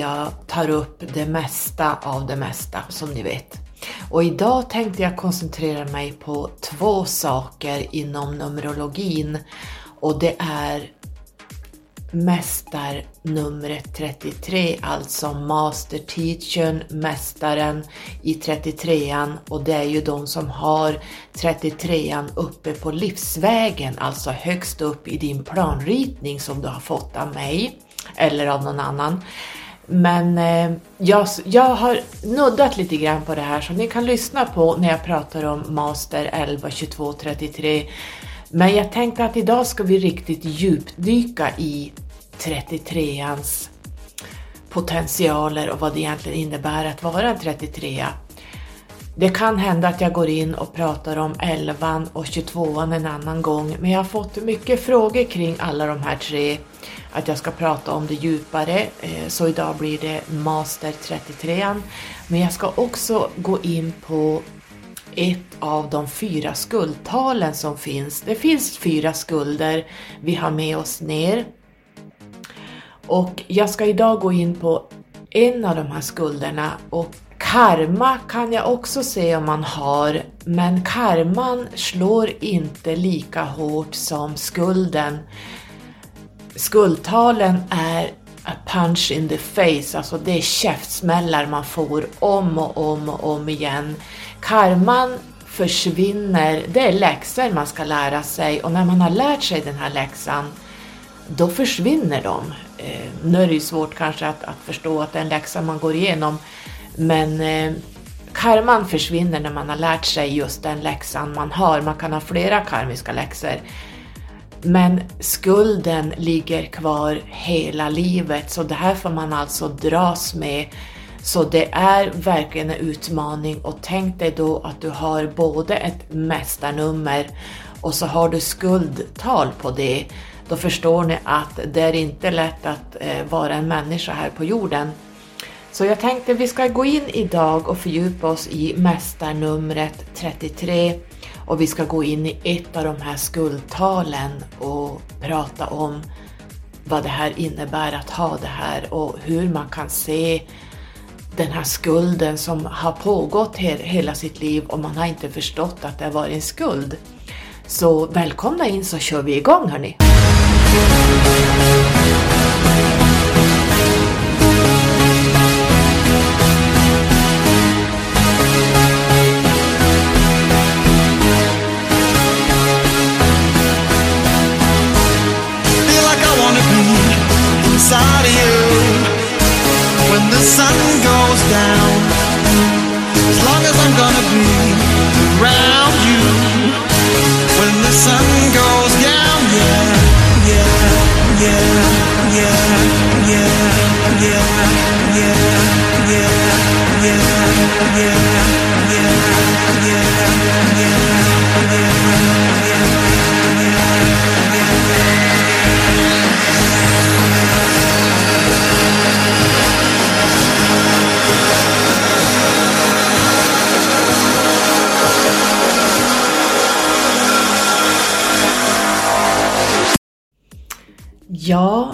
jag tar upp det mesta av det mesta som ni vet. Och idag tänkte jag koncentrera mig på två saker inom Numerologin och det är mästarnumret 33, alltså Master Teachern, mästaren i 33an och det är ju de som har 33an uppe på livsvägen, alltså högst upp i din planritning som du har fått av mig eller av någon annan. Men eh, jag, jag har nuddat lite grann på det här så ni kan lyssna på när jag pratar om Master 11, 22, 33 men jag tänkte att idag ska vi riktigt djupdyka i 33ans potentialer och vad det egentligen innebär att vara en 33 det kan hända att jag går in och pratar om 11 och 22 en annan gång, men jag har fått mycket frågor kring alla de här tre, att jag ska prata om det djupare, eh, så idag blir det Master 33 Men jag ska också gå in på ett av de fyra skuldtalen som finns. Det finns fyra skulder vi har med oss ner. Och jag ska idag gå in på en av de här skulderna och karma kan jag också se om man har, men karman slår inte lika hårt som skulden. Skuldtalen är a punch in the face, alltså det är käftsmällar man får om och om och om igen. Karman försvinner, det är läxor man ska lära sig och när man har lärt sig den här läxan då försvinner de. Eh, nu är det ju svårt kanske att, att förstå att det är en läxa man går igenom men eh, karman försvinner när man har lärt sig just den läxan man har. Man kan ha flera karmiska läxor. Men skulden ligger kvar hela livet så det här får man alltså dras med så det är verkligen en utmaning och tänk dig då att du har både ett mästarnummer och så har du skuldtal på det. Då förstår ni att det är inte lätt att eh, vara en människa här på jorden. Så jag tänkte vi ska gå in idag och fördjupa oss i mästarnumret 33 och vi ska gå in i ett av de här skuldtalen och prata om vad det här innebär att ha det här och hur man kan se den här skulden som har pågått he hela sitt liv och man har inte förstått att det har varit en skuld. Så välkomna in så kör vi igång hörni!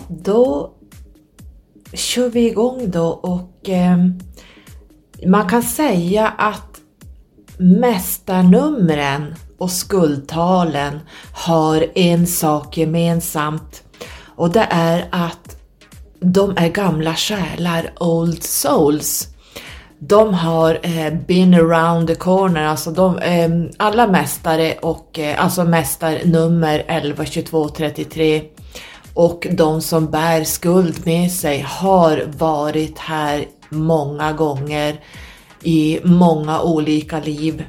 Då kör vi igång då och eh, man kan säga att mästarnumren och skuldtalen har en sak gemensamt och det är att de är gamla själar, old souls. De har eh, been around the corner, alltså de, eh, alla mästare och eh, alltså mästarnummer 11, 22, 33 och de som bär skuld med sig har varit här många gånger i många olika liv.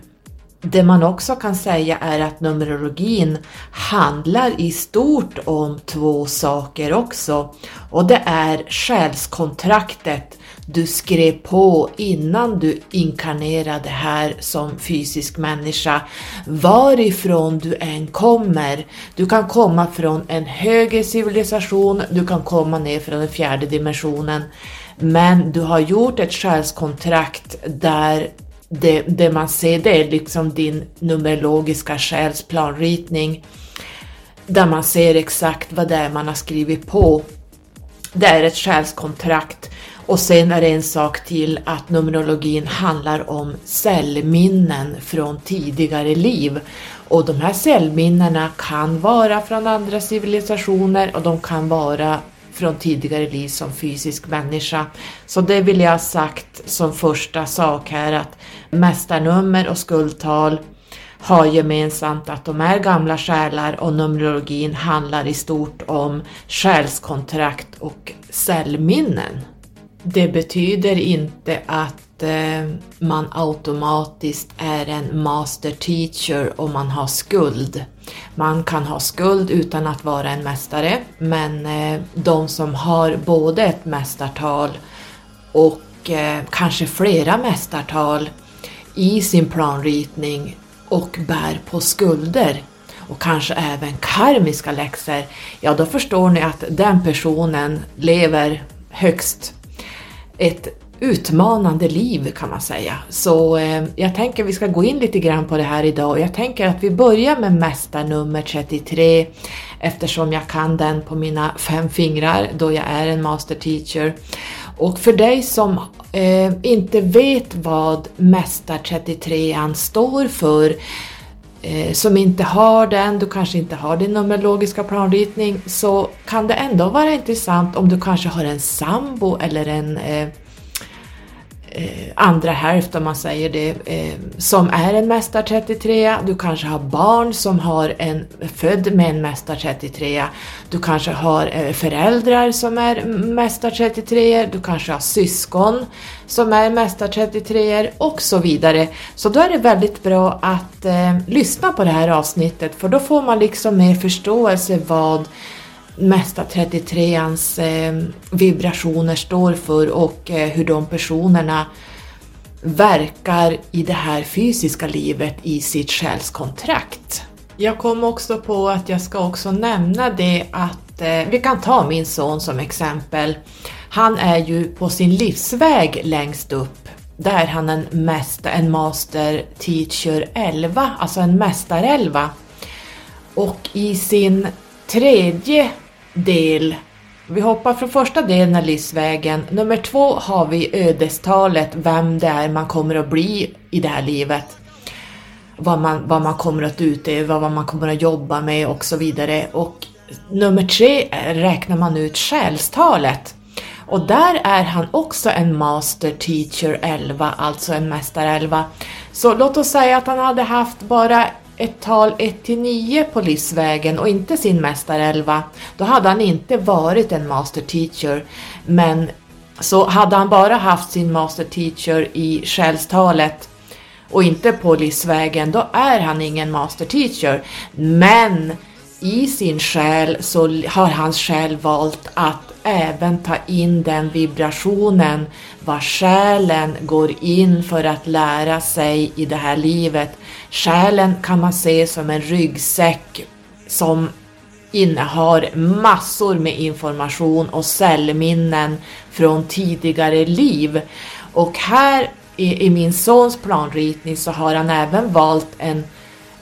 Det man också kan säga är att Numerologin handlar i stort om två saker också och det är själskontraktet du skrev på innan du inkarnerade här som fysisk människa. Varifrån du än kommer. Du kan komma från en högre civilisation, du kan komma ner från den fjärde dimensionen. Men du har gjort ett själskontrakt där det, det man ser det är liksom din numerologiska själsplanritning. där man ser exakt vad det är man har skrivit på. Det är ett själskontrakt och sen är det en sak till att Numerologin handlar om cellminnen från tidigare liv. Och de här cellminnena kan vara från andra civilisationer och de kan vara från tidigare liv som fysisk människa. Så det vill jag ha sagt som första sak här att mästarnummer och skuldtal har gemensamt att de är gamla själar och Numerologin handlar i stort om själskontrakt och cellminnen. Det betyder inte att eh, man automatiskt är en master teacher om man har skuld. Man kan ha skuld utan att vara en mästare, men eh, de som har både ett mästartal och eh, kanske flera mästartal i sin planritning och bär på skulder och kanske även karmiska läxor, ja då förstår ni att den personen lever högst ett utmanande liv kan man säga. Så eh, jag tänker vi ska gå in lite grann på det här idag och jag tänker att vi börjar med mästarnummer 33 eftersom jag kan den på mina fem fingrar då jag är en master teacher. Och för dig som eh, inte vet vad mästar 33 står för eh, som inte har den, du kanske inte har din numerologiska planritning, så kan det ändå vara intressant om du kanske har en sambo eller en eh, eh, andra hälft om man säger det, eh, som är en mästar 33 Du kanske har barn som har en född med en mästar 33 Du kanske har eh, föräldrar som är mästar 33 Du kanske har syskon som är mästar 33 och så vidare. Så då är det väldigt bra att eh, lyssna på det här avsnittet för då får man liksom mer förståelse vad mesta 33ans eh, vibrationer står för och eh, hur de personerna verkar i det här fysiska livet i sitt själskontrakt. Jag kom också på att jag ska också nämna det att eh, vi kan ta min son som exempel. Han är ju på sin livsväg längst upp. Där är han en, mäster, en master teacher 11, alltså en mästarelva. Och i sin tredje del. Vi hoppar från första delen av livsvägen. Nummer två har vi ödestalet, vem det är man kommer att bli i det här livet. Vad man, vad man kommer att utöva, vad man kommer att jobba med och så vidare. Och nummer tre räknar man ut själstalet. Och där är han också en master teacher 11, alltså en mästare 11. Så låt oss säga att han hade haft bara ett tal 1 till 9 på livsvägen och inte sin mästarelva, då hade han inte varit en master teacher. Men så hade han bara haft sin master teacher i själstalet och inte på livsvägen, då är han ingen master teacher. Men i sin själ så har hans själ valt att även ta in den vibrationen vad själen går in för att lära sig i det här livet. Själen kan man se som en ryggsäck som innehar massor med information och cellminnen från tidigare liv. Och här i, i min sons planritning så har han även valt en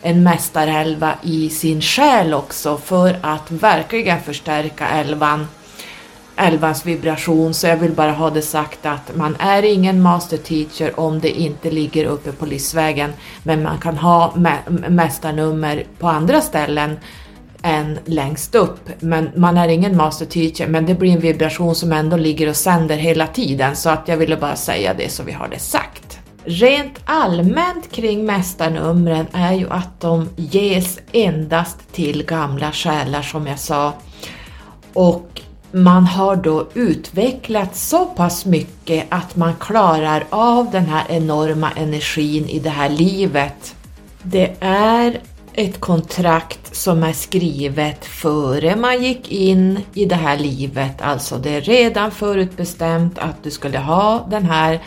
en mästarelva i sin själ också för att verkligen förstärka elvan elvans vibration så jag vill bara ha det sagt att man är ingen master teacher om det inte ligger uppe på livsvägen men man kan ha mästarnummer på andra ställen än längst upp. Men man är ingen master teacher men det blir en vibration som ändå ligger och sänder hela tiden så att jag ville bara säga det så vi har det sagt. Rent allmänt kring mästarnumren är ju att de ges endast till gamla själar som jag sa. Och man har då utvecklat så pass mycket att man klarar av den här enorma energin i det här livet. Det är ett kontrakt som är skrivet före man gick in i det här livet, alltså det är redan förutbestämt att du skulle ha den här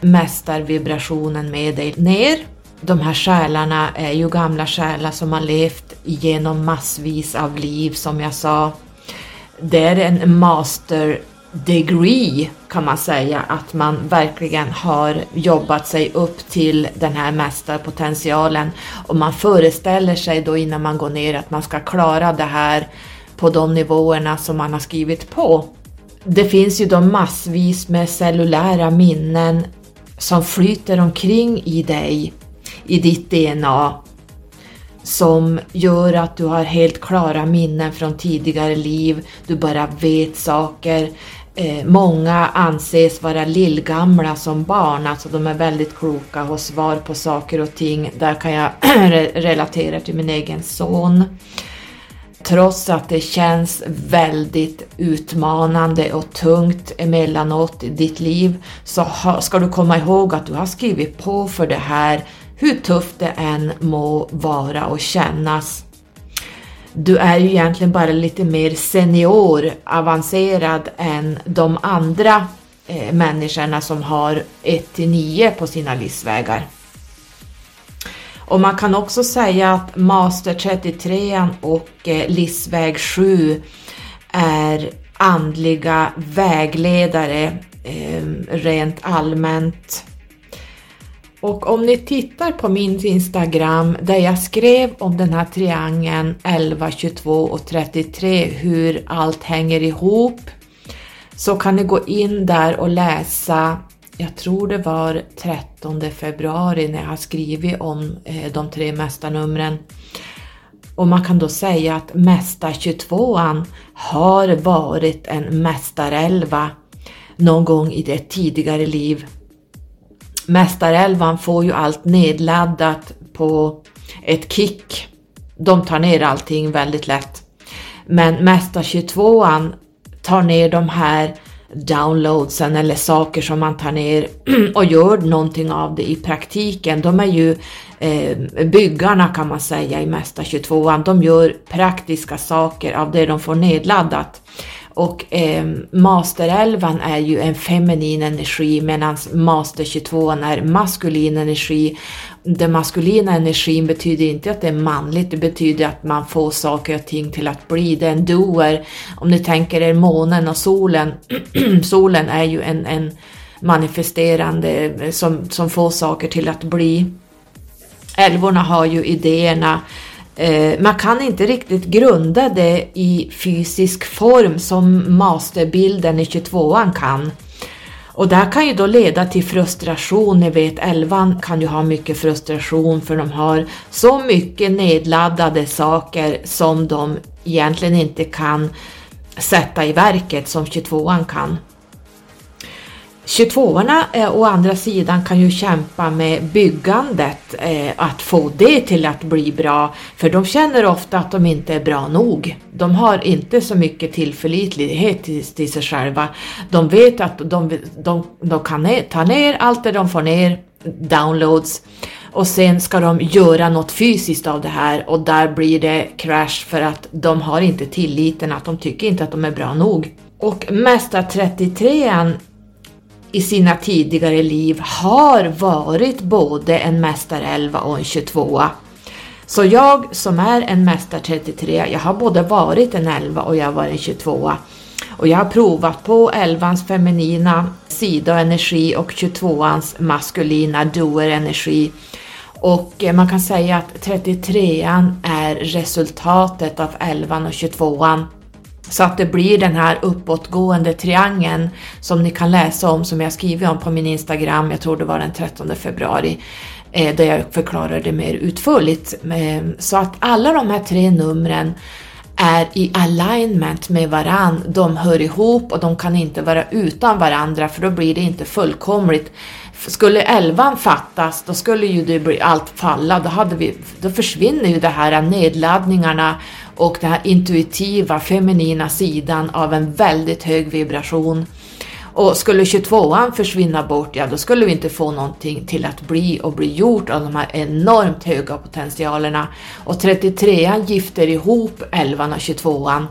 mästarvibrationen med dig ner. De här själarna är ju gamla själar som har levt genom massvis av liv som jag sa det är en master degree kan man säga att man verkligen har jobbat sig upp till den här mästarpotentialen och man föreställer sig då innan man går ner att man ska klara det här på de nivåerna som man har skrivit på. Det finns ju då massvis med cellulära minnen som flyter omkring i dig, i ditt DNA, som gör att du har helt klara minnen från tidigare liv, du bara vet saker. Eh, många anses vara lillgamla som barn, alltså de är väldigt kloka och har svar på saker och ting. Där kan jag relatera till min egen son trots att det känns väldigt utmanande och tungt emellanåt i ditt liv så ska du komma ihåg att du har skrivit på för det här hur tufft det än må vara och kännas. Du är ju egentligen bara lite mer senior, avancerad än de andra eh, människorna som har 1 till 9 på sina livsvägar. Och man kan också säga att Master 33 och eh, Livsväg 7 är andliga vägledare eh, rent allmänt. Och om ni tittar på min Instagram där jag skrev om den här triangeln 11, 22 och 33, hur allt hänger ihop, så kan ni gå in där och läsa jag tror det var 13 februari när jag har skrivit om eh, de tre mästarnumren. Och man kan då säga att Mästar 22an har varit en mästarelva någon gång i det tidigare liv. Mästarelvan får ju allt nedladdat på ett kick. De tar ner allting väldigt lätt. Men Mästar 22an tar ner de här downloadsen eller saker som man tar ner och gör någonting av det i praktiken. De är ju eh, byggarna kan man säga i Mästar22an. De gör praktiska saker av det de får nedladdat. Och eh, Master 11 är ju en feminin energi medan Master 22 är maskulin energi. Den maskulina energin betyder inte att det är manligt, det betyder att man får saker och ting till att bli. Det är en doer. Om ni tänker er månen och solen, solen är ju en, en manifesterande eh, som, som får saker till att bli. Älvorna har ju idéerna Eh, man kan inte riktigt grunda det i fysisk form som masterbilden i 22an kan. Och det här kan ju då leda till frustration, ni vet 11 kan ju ha mycket frustration för de har så mycket nedladdade saker som de egentligen inte kan sätta i verket som 22an kan. 22orna eh, å andra sidan kan ju kämpa med byggandet, eh, att få det till att bli bra, för de känner ofta att de inte är bra nog. De har inte så mycket tillförlitlighet till, till sig själva. De vet att de, de, de kan ner, ta ner allt det de får ner, downloads, och sen ska de göra något fysiskt av det här och där blir det crash för att de har inte tilliten, att de tycker inte att de är bra nog. Och Mästar 33an i sina tidigare liv har varit både en mästarelva och en 22 Så jag som är en mästar 33, jag har både varit en 11 och jag har varit en 22 och jag har provat på 11ans feminina sida och energi och 22ans maskulina doer energi. Och eh, man kan säga att 33an är resultatet av 11 och 22an så att det blir den här uppåtgående triangeln som ni kan läsa om, som jag skrivit om på min Instagram, jag tror det var den 13 februari, eh, där jag förklarar det mer utförligt. Eh, så att alla de här tre numren är i alignment med varann, de hör ihop och de kan inte vara utan varandra för då blir det inte fullkomligt. Skulle elvan fattas, då skulle ju det bli allt falla, då, hade vi, då försvinner ju de här nedladdningarna och den här intuitiva feminina sidan av en väldigt hög vibration. Och skulle 22an försvinna bort, ja då skulle vi inte få någonting till att bli och bli gjort av de här enormt höga potentialerna. Och 33an gifter ihop 11an och 22an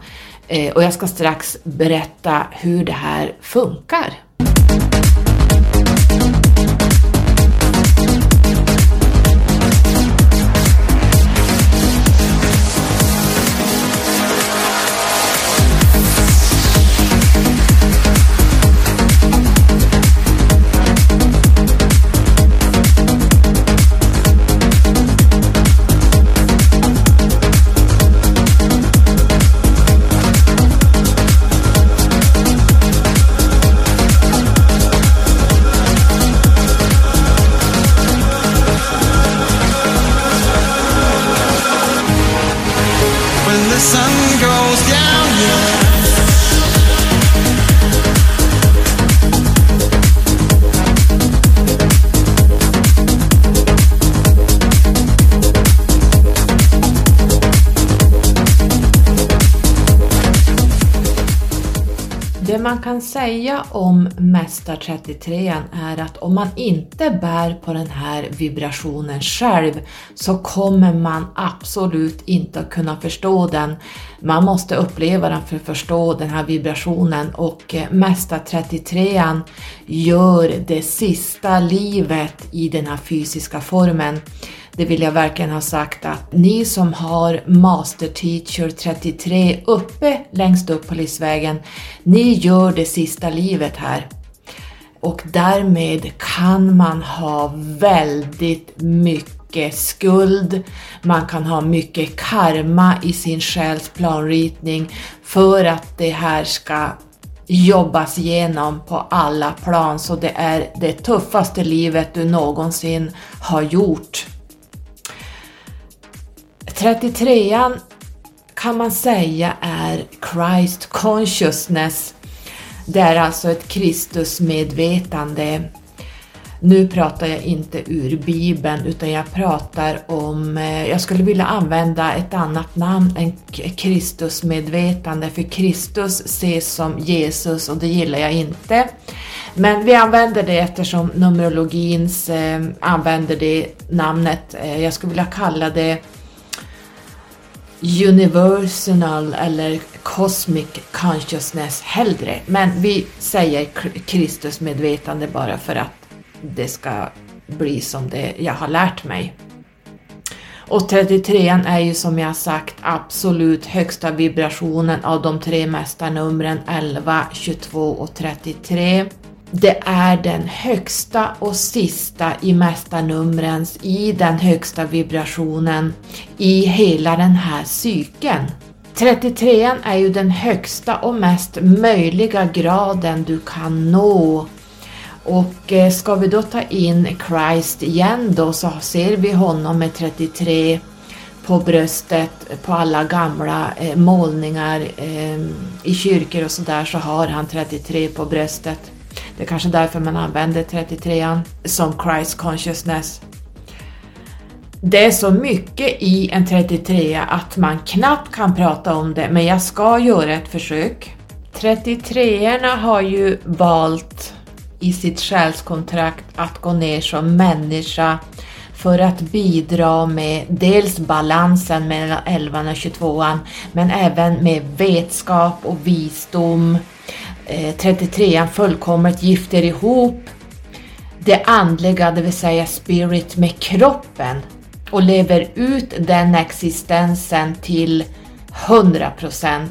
eh, och jag ska strax berätta hur det här funkar. Man kan säga om Mästar 33 är att om man inte bär på den här vibrationen själv så kommer man absolut inte att kunna förstå den. Man måste uppleva den för att förstå den här vibrationen och eh, Mästar 33 gör det sista livet i den här fysiska formen. Det vill jag verkligen ha sagt att ni som har Master Teacher 33 uppe längst upp på livsvägen, ni gör det sista livet här. Och därmed kan man ha väldigt mycket skuld, man kan ha mycket karma i sin själs planritning för att det här ska jobbas igenom på alla plan så det är det tuffaste livet du någonsin har gjort. 33an kan man säga är Christ Consciousness. Det är alltså ett Kristusmedvetande. Nu pratar jag inte ur Bibeln utan jag pratar om, eh, jag skulle vilja använda ett annat namn än Kristusmedvetande för Kristus ses som Jesus och det gillar jag inte. Men vi använder det eftersom Numerologins eh, använder det namnet. Eh, jag skulle vilja kalla det universal eller cosmic consciousness hellre. Men vi säger Kristus medvetande bara för att det ska bli som det jag har lärt mig. Och 33an är ju som jag sagt absolut högsta vibrationen av de tre mästarnumren 11, 22 och 33. Det är den högsta och sista i mästarnumrens, i den högsta vibrationen i hela den här cykeln. 33 är ju den högsta och mest möjliga graden du kan nå. Och eh, ska vi då ta in Christ igen då så ser vi honom med 33 på bröstet på alla gamla eh, målningar eh, i kyrkor och sådär så har han 33 på bröstet. Det är kanske därför man använder 33an som Christ Consciousness. Det är så mycket i en 33 att man knappt kan prata om det, men jag ska göra ett försök. 33orna har ju valt i sitt själskontrakt att gå ner som människa för att bidra med dels balansen mellan 11 och 22an men även med vetskap och visdom, eh, 33an fullkomligt gifter ihop det andliga, det vill säga spirit, med kroppen och lever ut den existensen till 100%.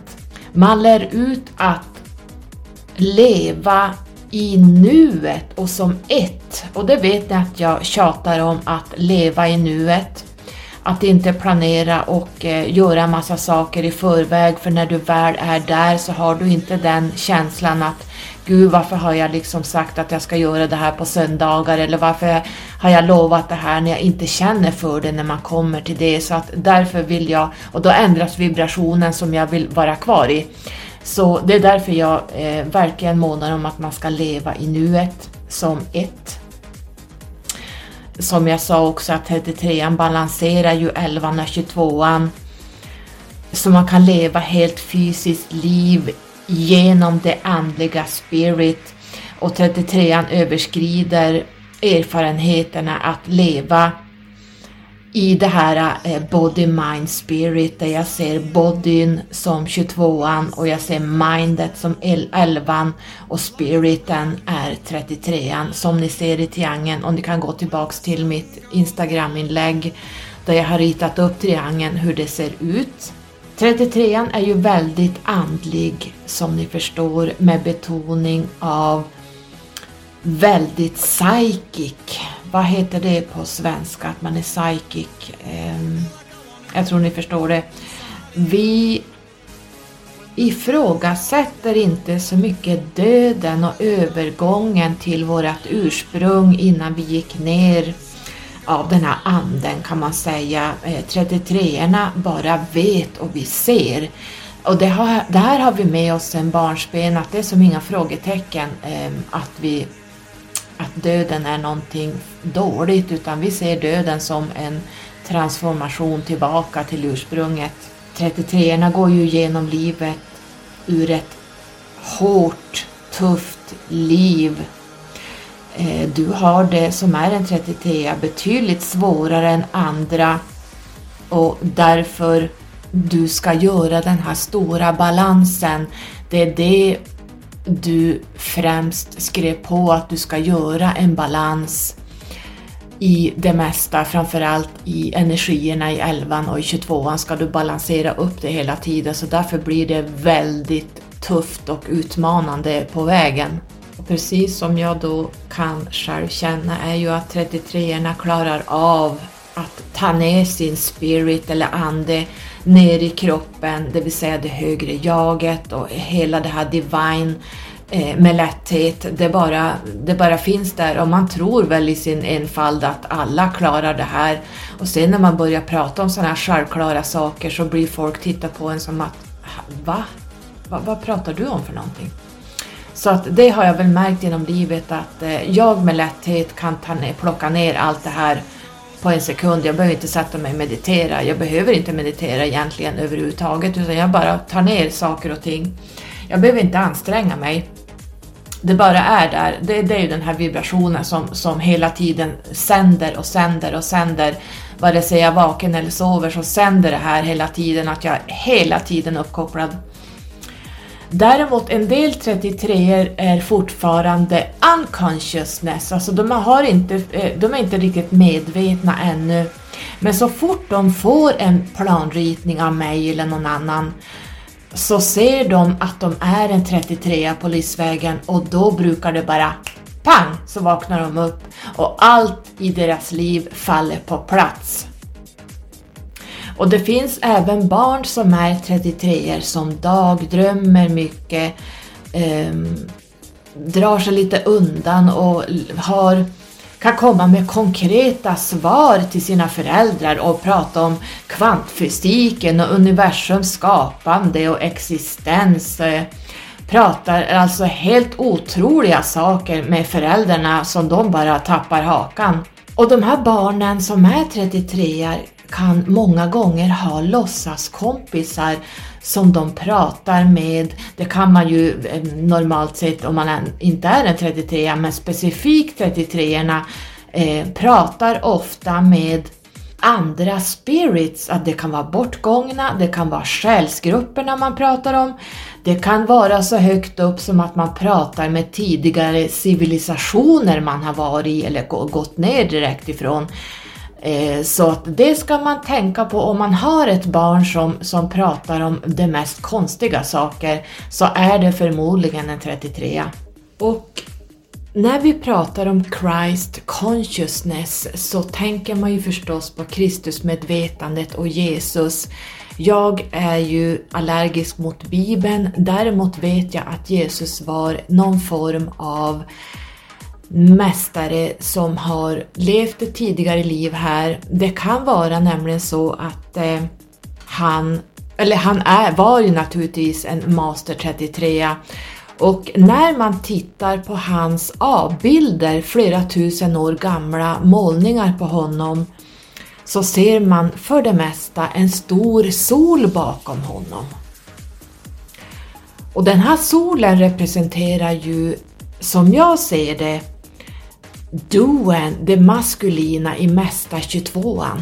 Man lär ut att leva i nuet och som ett. Och det vet ni att jag tjatar om att leva i nuet. Att inte planera och eh, göra massa saker i förväg för när du väl är där så har du inte den känslan att Gud varför har jag liksom sagt att jag ska göra det här på söndagar? Eller varför har jag lovat det här när jag inte känner för det när man kommer till det? Så att därför vill jag och då ändras vibrationen som jag vill vara kvar i. Så det är därför jag eh, verkligen månar om att man ska leva i nuet som ett som jag sa också att 33an balanserar ju 11 och 22an. Så man kan leva helt fysiskt liv genom det andliga spirit. Och 33an överskrider erfarenheterna att leva i det här eh, body, mind, spirit där jag ser bodyn som 22an och jag ser mindet som 11an och spiriten är 33an som ni ser i triangeln och ni kan gå tillbaks till mitt Instagram-inlägg där jag har ritat upp triangeln hur det ser ut. 33an är ju väldigt andlig som ni förstår med betoning av väldigt psychic vad heter det på svenska, att man är psychic? Ehm, jag tror ni förstår det. Vi ifrågasätter inte så mycket döden och övergången till vårt ursprung innan vi gick ner av den här anden kan man säga. Eh, 33orna bara vet och vi ser. Och det, har, det här har vi med oss sen barnsben, att det är som inga frågetecken ehm, att vi att döden är någonting dåligt utan vi ser döden som en transformation tillbaka till ursprunget. 33orna går ju genom livet ur ett hårt, tufft liv. Eh, du har det som är en 33 betydligt svårare än andra och därför du ska göra den här stora balansen. Det är det du främst skrev på att du ska göra en balans i det mesta, framförallt i energierna i 11 och i 22 ska du balansera upp det hela tiden så därför blir det väldigt tufft och utmanande på vägen. Och precis som jag då kan själv känna är ju att 33orna klarar av att ta ner sin spirit eller ande ner i kroppen, det vill säga det högre jaget och hela det här divine eh, med lätthet. Det bara, det bara finns där och man tror väl i sin enfald att alla klarar det här. Och sen när man börjar prata om sådana här självklara saker så blir folk titta på en som att va? va? Vad pratar du om för någonting? Så att det har jag väl märkt genom livet att eh, jag med lätthet kan ta ner, plocka ner allt det här på en sekund. Jag behöver inte sätta mig och meditera. Jag behöver inte meditera egentligen överhuvudtaget utan jag bara tar ner saker och ting. Jag behöver inte anstränga mig. Det bara är där. Det, det är ju den här vibrationen som, som hela tiden sänder och sänder och sänder. Vare sig jag är vaken eller sover så sänder det här hela tiden att jag är hela tiden uppkopplad. Däremot en del 33 är fortfarande unconsciousness, alltså de, har inte, eh, de är inte riktigt medvetna ännu. Men så fort de får en planritning av mig eller någon annan så ser de att de är en 33 på livsvägen och då brukar det bara pang så vaknar de upp och allt i deras liv faller på plats. Och det finns även barn som är 33 som dagdrömmer mycket, eh, drar sig lite undan och har, kan komma med konkreta svar till sina föräldrar och prata om kvantfysiken och universums skapande och existens. Pratar alltså helt otroliga saker med föräldrarna som de bara tappar hakan. Och de här barnen som är 33 kan många gånger ha låtsaskompisar som de pratar med. Det kan man ju eh, normalt sett om man inte är en 33 men specifikt 33orna eh, pratar ofta med andra spirits, att det kan vara bortgångna, det kan vara själsgrupperna man pratar om, det kan vara så högt upp som att man pratar med tidigare civilisationer man har varit i eller gått ner direkt ifrån. Eh, så att det ska man tänka på om man har ett barn som, som pratar om de mest konstiga saker så är det förmodligen en 33. Och när vi pratar om Christ consciousness så tänker man ju förstås på Kristusmedvetandet och Jesus. Jag är ju allergisk mot Bibeln, däremot vet jag att Jesus var någon form av mästare som har levt ett tidigare liv här. Det kan vara nämligen så att eh, han, eller han är, var ju naturligtvis en master 33 och när man tittar på hans avbilder, flera tusen år gamla målningar på honom, så ser man för det mesta en stor sol bakom honom. Och den här solen representerar ju, som jag ser det, doen, det maskulina i Mästa 22an.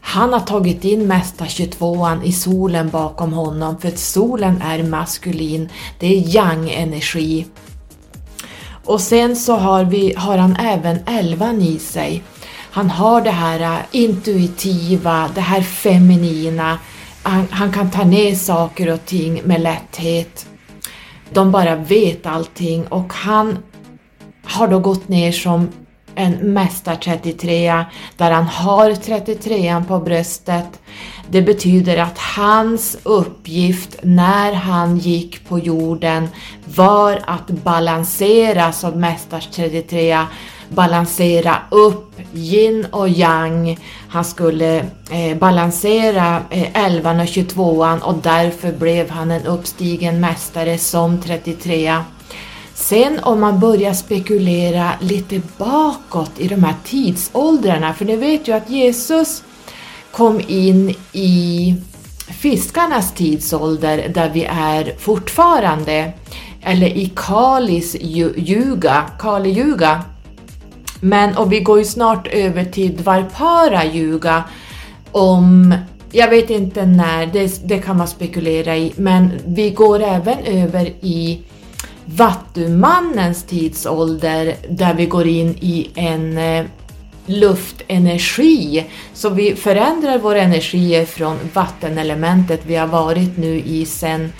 Han har tagit in Mästa 22an i solen bakom honom för att solen är maskulin, det är yang-energi. Och sen så har, vi, har han även elvan i sig. Han har det här äh, intuitiva, det här feminina, han, han kan ta ner saker och ting med lätthet. De bara vet allting och han har då gått ner som en mästar 33 där han har 33 på bröstet. Det betyder att hans uppgift när han gick på jorden var att balansera som mästars 33 balansera upp yin och yang. Han skulle eh, balansera eh, 11 och 22 och därför blev han en uppstigen mästare som 33 Sen om man börjar spekulera lite bakåt i de här tidsåldrarna, för ni vet ju att Jesus kom in i fiskarnas tidsålder där vi är fortfarande, eller i Kalis ljuga, Kali ljuga. Men och vi går ju snart över till Dvarpara ljuga om, jag vet inte när, det, det kan man spekulera i, men vi går även över i Vattumannens tidsålder där vi går in i en eh, luftenergi. Så vi förändrar våra energier från vattenelementet vi har varit nu i sen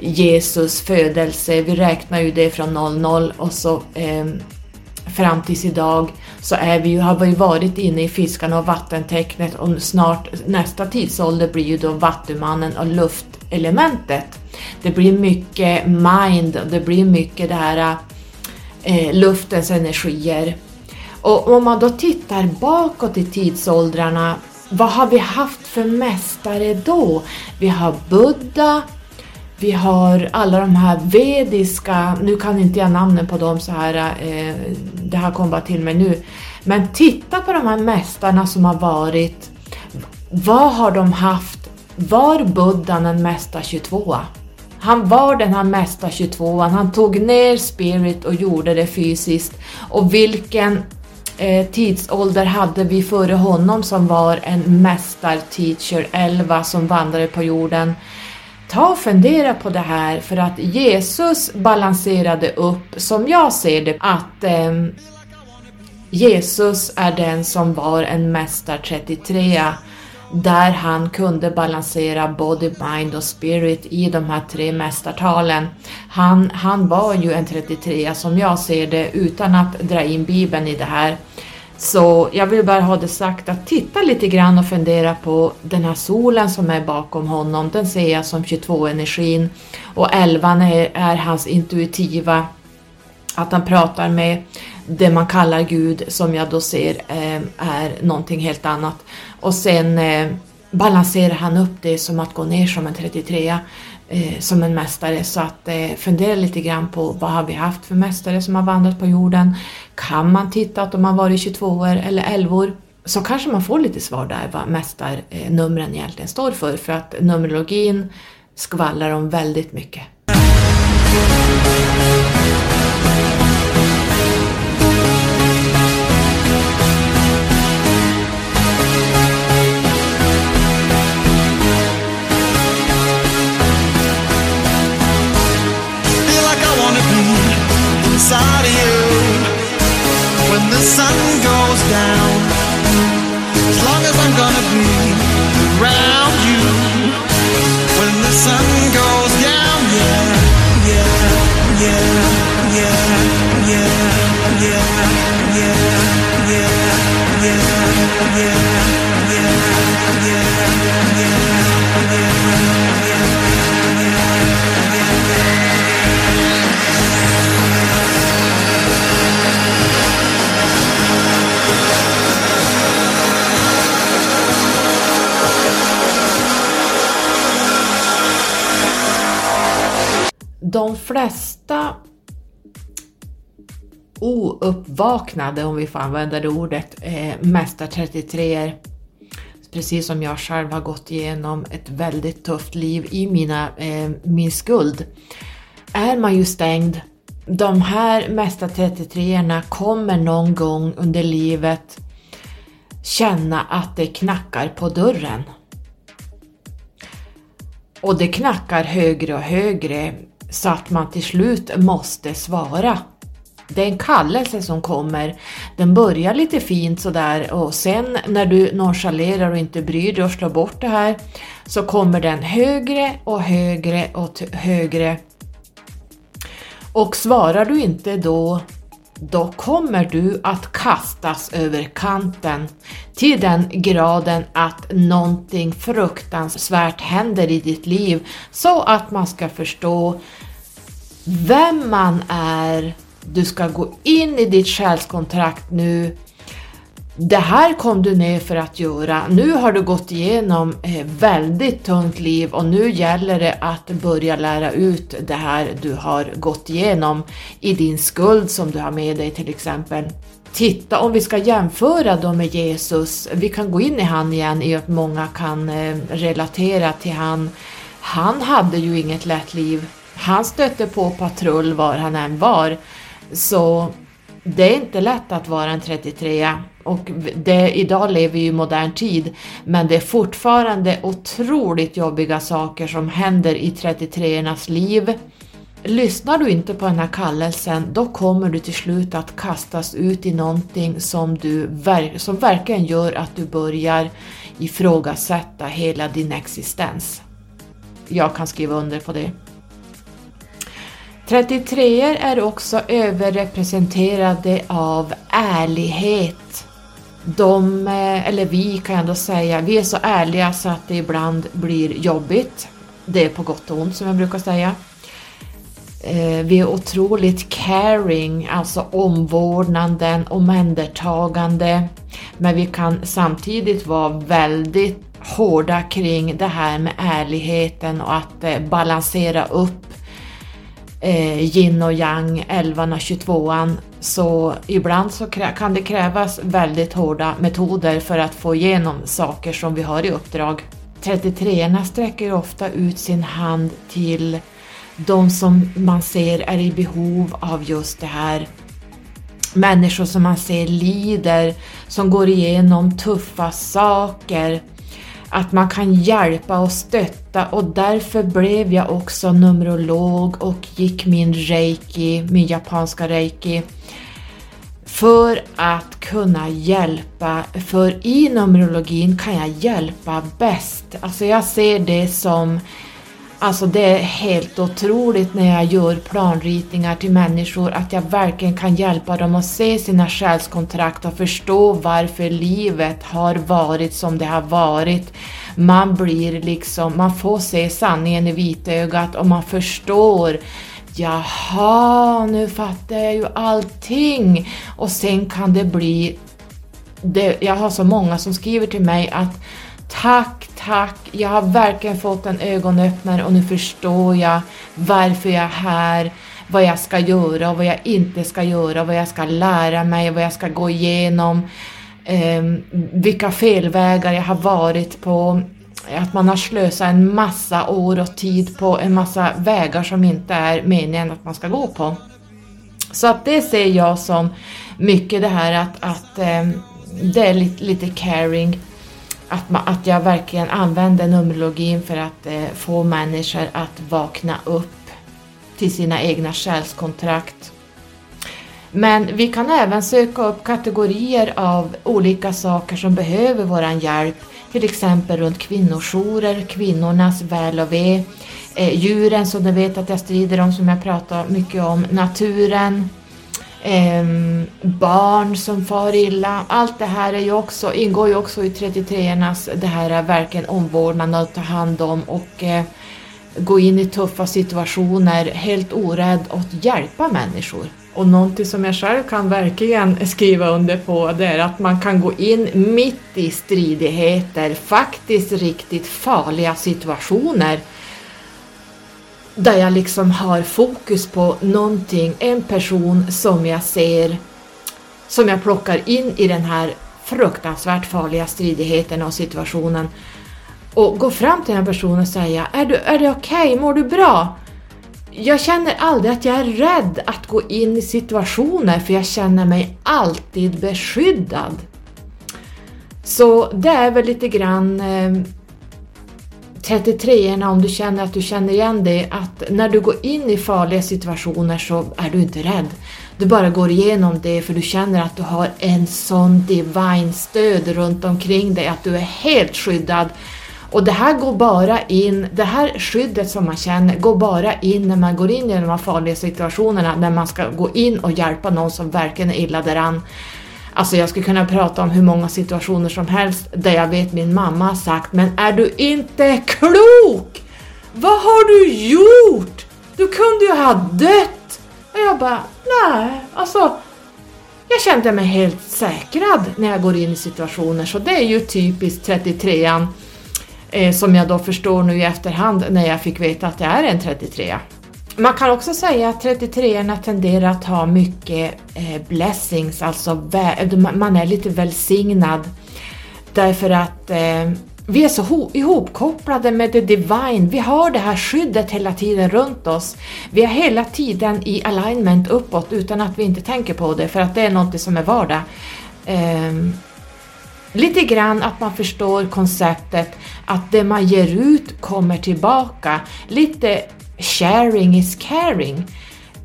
Jesus födelse. Vi räknar ju det från 00 och så eh, fram tills idag så är vi, har vi varit inne i fiskarna och vattentecknet och snart nästa tidsålder blir ju då vattumannen och luftelementet. Det blir mycket mind och det blir mycket det här eh, luftens energier. Och om man då tittar bakåt i tidsåldrarna, vad har vi haft för mästare då? Vi har Buddha, vi har alla de här vediska, nu kan inte jag namnen på dem så här, eh, det här kom bara till mig nu. Men titta på de här mästarna som har varit, vad har de haft? Var Buddha en mästa 22? Han var den här mesta 22an, han tog ner spirit och gjorde det fysiskt. Och vilken eh, tidsålder hade vi före honom som var en mästarteacher 11 som vandrade på jorden? Ta och fundera på det här för att Jesus balanserade upp, som jag ser det, att eh, Jesus är den som var en mästar 33 där han kunde balansera body, mind och spirit i de här tre mästartalen. Han, han var ju en 33 som jag ser det utan att dra in bibeln i det här. Så jag vill bara ha det sagt att titta lite grann och fundera på den här solen som är bakom honom. Den ser jag som 22-energin och 11 är, är hans intuitiva, att han pratar med det man kallar Gud som jag då ser eh, är någonting helt annat. Och sen eh, balanserar han upp det som att gå ner som en 33 eh, som en mästare. Så att eh, fundera lite grann på vad har vi haft för mästare som har vandrat på jorden. Kan man titta att de har varit 22 år eller 11 år? Så kanske man får lite svar där vad mästarnumren eh, egentligen står för. För att numerologin skvallrar om väldigt mycket. when the sun goes down. As long as I'm gonna be around you when the sun goes down, yeah, yeah, yeah, yeah, yeah, yeah. Flesta ouppvaknade, om vi får använda det ordet, eh, mästar 33 precis som jag själv har gått igenom ett väldigt tufft liv i mina, eh, min skuld, är man ju stängd. De här mästar 33 kommer någon gång under livet känna att det knackar på dörren. Och det knackar högre och högre så att man till slut måste svara. Det är en kallelse som kommer. Den börjar lite fint sådär och sen när du nonchalerar och inte bryr dig och slår bort det här så kommer den högre och högre och högre. Och svarar du inte då då kommer du att kastas över kanten till den graden att någonting fruktansvärt händer i ditt liv så att man ska förstå vem man är. Du ska gå in i ditt själskontrakt nu. Det här kom du ner för att göra. Nu har du gått igenom ett väldigt tungt liv och nu gäller det att börja lära ut det här du har gått igenom i din skuld som du har med dig till exempel. titta, om vi ska jämföra då med Jesus, vi kan gå in i han igen i att många kan eh, relatera till han. Han hade ju inget lätt liv. Han stötte på patrull var han än var. Så det är inte lätt att vara en 33 och det, idag lever vi i modern tid men det är fortfarande otroligt jobbiga saker som händer i 33ornas liv. Lyssnar du inte på den här kallelsen då kommer du till slut att kastas ut i någonting som, du, som verkligen gör att du börjar ifrågasätta hela din existens. Jag kan skriva under på det. 33 är också överrepresenterade av ärlighet. De, eh, eller vi kan jag ändå säga, vi är så ärliga så att det ibland blir jobbigt. Det är på gott och ont som jag brukar säga. Eh, vi är otroligt caring, alltså omvårdnaden, omhändertagande. Men vi kan samtidigt vara väldigt hårda kring det här med ärligheten och att eh, balansera upp eh, yin och yang, 11 och 22an. Så ibland så kan det krävas väldigt hårda metoder för att få igenom saker som vi har i uppdrag. 33orna sträcker ofta ut sin hand till de som man ser är i behov av just det här. Människor som man ser lider, som går igenom tuffa saker. Att man kan hjälpa och stötta och därför blev jag också numerolog och gick min reiki, min japanska reiki. För att kunna hjälpa, för i numerologin kan jag hjälpa bäst. Alltså jag ser det som Alltså det är helt otroligt när jag gör planritningar till människor att jag verkligen kan hjälpa dem att se sina själskontrakt och förstå varför livet har varit som det har varit. Man blir liksom, man får se sanningen i vitögat och man förstår Jaha, nu fattar jag ju allting! Och sen kan det bli... Det, jag har så många som skriver till mig att Tack, tack. Jag har verkligen fått en ögonöppnare och nu förstår jag varför jag är här, vad jag ska göra och vad jag inte ska göra, vad jag ska lära mig, vad jag ska gå igenom, eh, vilka felvägar jag har varit på, att man har slösat en massa år och tid på en massa vägar som inte är meningen att man ska gå på. Så att det ser jag som mycket det här att, att eh, det är lite, lite caring att, man, att jag verkligen använder Numerologin för att eh, få människor att vakna upp till sina egna själskontrakt. Men vi kan även söka upp kategorier av olika saker som behöver vår hjälp, till exempel runt kvinnojourer, kvinnornas väl och ve, eh, djuren som du vet att jag strider om, som jag pratar mycket om, naturen, eh, barn som far illa. Allt det här är ju också, ingår ju också i 33ornas det här är verkligen omvårdnad att ta hand om och eh, gå in i tuffa situationer helt orädd att hjälpa människor. Och någonting som jag själv kan verkligen skriva under på det är att man kan gå in mitt i stridigheter, faktiskt riktigt farliga situationer där jag liksom har fokus på någonting, en person som jag ser, som jag plockar in i den här fruktansvärt farliga stridigheten och situationen och gå fram till den personen och säga Är, du, är det okej? Okay? Mår du bra? Jag känner aldrig att jag är rädd att gå in i situationer för jag känner mig alltid beskyddad. Så det är väl lite grann eh, eh, 33 om du känner att du känner igen det, att när du går in i farliga situationer så är du inte rädd. Du bara går igenom det för du känner att du har en sån divine stöd runt omkring dig, att du är helt skyddad. Och det här går bara in, det här skyddet som man känner går bara in när man går in i de här farliga situationerna, när man ska gå in och hjälpa någon som verkligen är illa däran. Alltså jag skulle kunna prata om hur många situationer som helst där jag vet min mamma har sagt Men är du inte klok? Vad har du gjort? Du kunde ju ha dött! Och jag bara, nej, alltså jag kände mig helt säkrad när jag går in i situationer så det är ju typiskt 33an eh, som jag då förstår nu i efterhand när jag fick veta att jag är en 33 man kan också säga att 33orna tenderar att ha mycket eh, blessings, alltså man är lite välsignad därför att eh, vi är så ihopkopplade med det divine, vi har det här skyddet hela tiden runt oss. Vi är hela tiden i alignment uppåt utan att vi inte tänker på det för att det är något som är vardag. Eh, lite grann att man förstår konceptet att det man ger ut kommer tillbaka. Lite sharing is caring.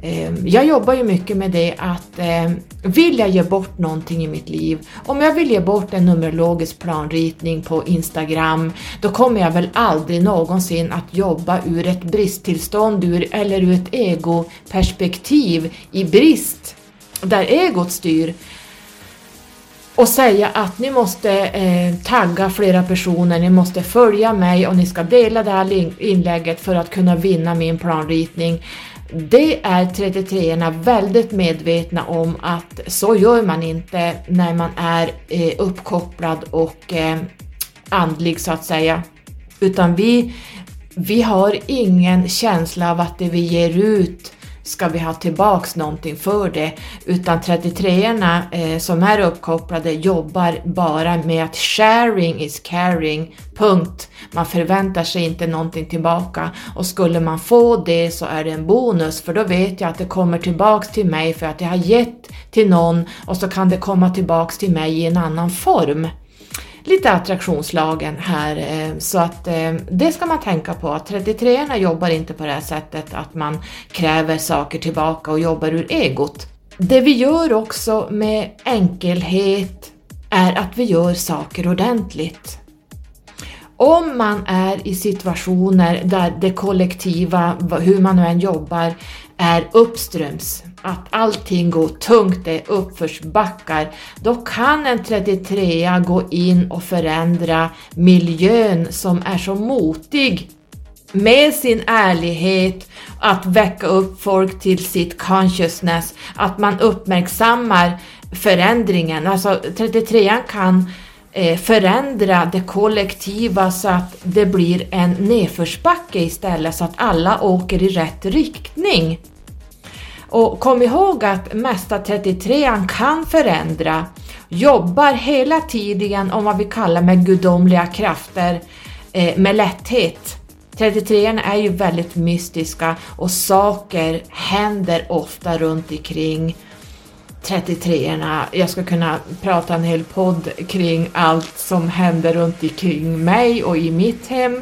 Ehm, jag jobbar ju mycket med det att ehm, vill jag ge bort någonting i mitt liv, om jag vill ge bort en numerologisk planritning på Instagram, då kommer jag väl aldrig någonsin att jobba ur ett bristtillstånd ur, eller ur ett egoperspektiv i brist, där egot styr och säga att ni måste eh, tagga flera personer, ni måste följa mig och ni ska dela det här inlägget för att kunna vinna min planritning. Det är 33orna väldigt medvetna om att så gör man inte när man är eh, uppkopplad och eh, andlig så att säga. Utan vi, vi har ingen känsla av att det vi ger ut ska vi ha tillbaks någonting för det, utan 33orna eh, som är uppkopplade jobbar bara med att sharing is caring, punkt. Man förväntar sig inte någonting tillbaka. Och skulle man få det så är det en bonus för då vet jag att det kommer tillbaks till mig för att jag har gett till någon och så kan det komma tillbaks till mig i en annan form lite attraktionslagen här eh, så att eh, det ska man tänka på. 33orna jobbar inte på det här sättet att man kräver saker tillbaka och jobbar ur egot. Det vi gör också med enkelhet är att vi gör saker ordentligt. Om man är i situationer där det kollektiva, hur man nu än jobbar, är uppströms, att allting går tungt, det är uppförsbackar, då kan en 33 gå in och förändra miljön som är så motig med sin ärlighet, att väcka upp folk till sitt consciousness, att man uppmärksammar förändringen. Alltså 33 kan eh, förändra det kollektiva så att det blir en nedförsbacke istället så att alla åker i rätt riktning. Och kom ihåg att Mästa 33 kan förändra, jobbar hela tiden om vad vi kallar med gudomliga krafter eh, med lätthet. 33 är ju väldigt mystiska och saker händer ofta runt omkring 33orna. Jag ska kunna prata en hel podd kring allt som händer runt omkring mig och i mitt hem.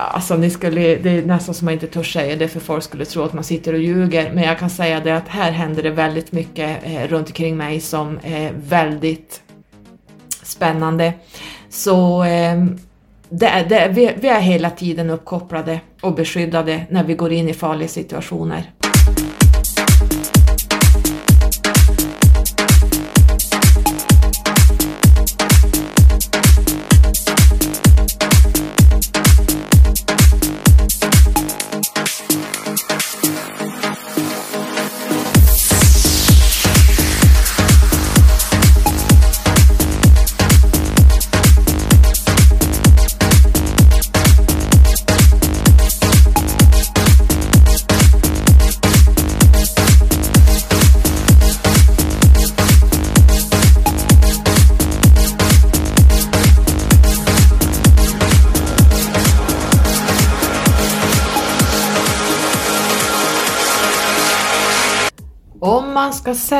Alltså ni skulle, det är nästan som man inte törs säga det för folk skulle tro att man sitter och ljuger, men jag kan säga det att här händer det väldigt mycket eh, runt omkring mig som är väldigt spännande. Så eh, det, det, vi, vi är hela tiden uppkopplade och beskyddade när vi går in i farliga situationer.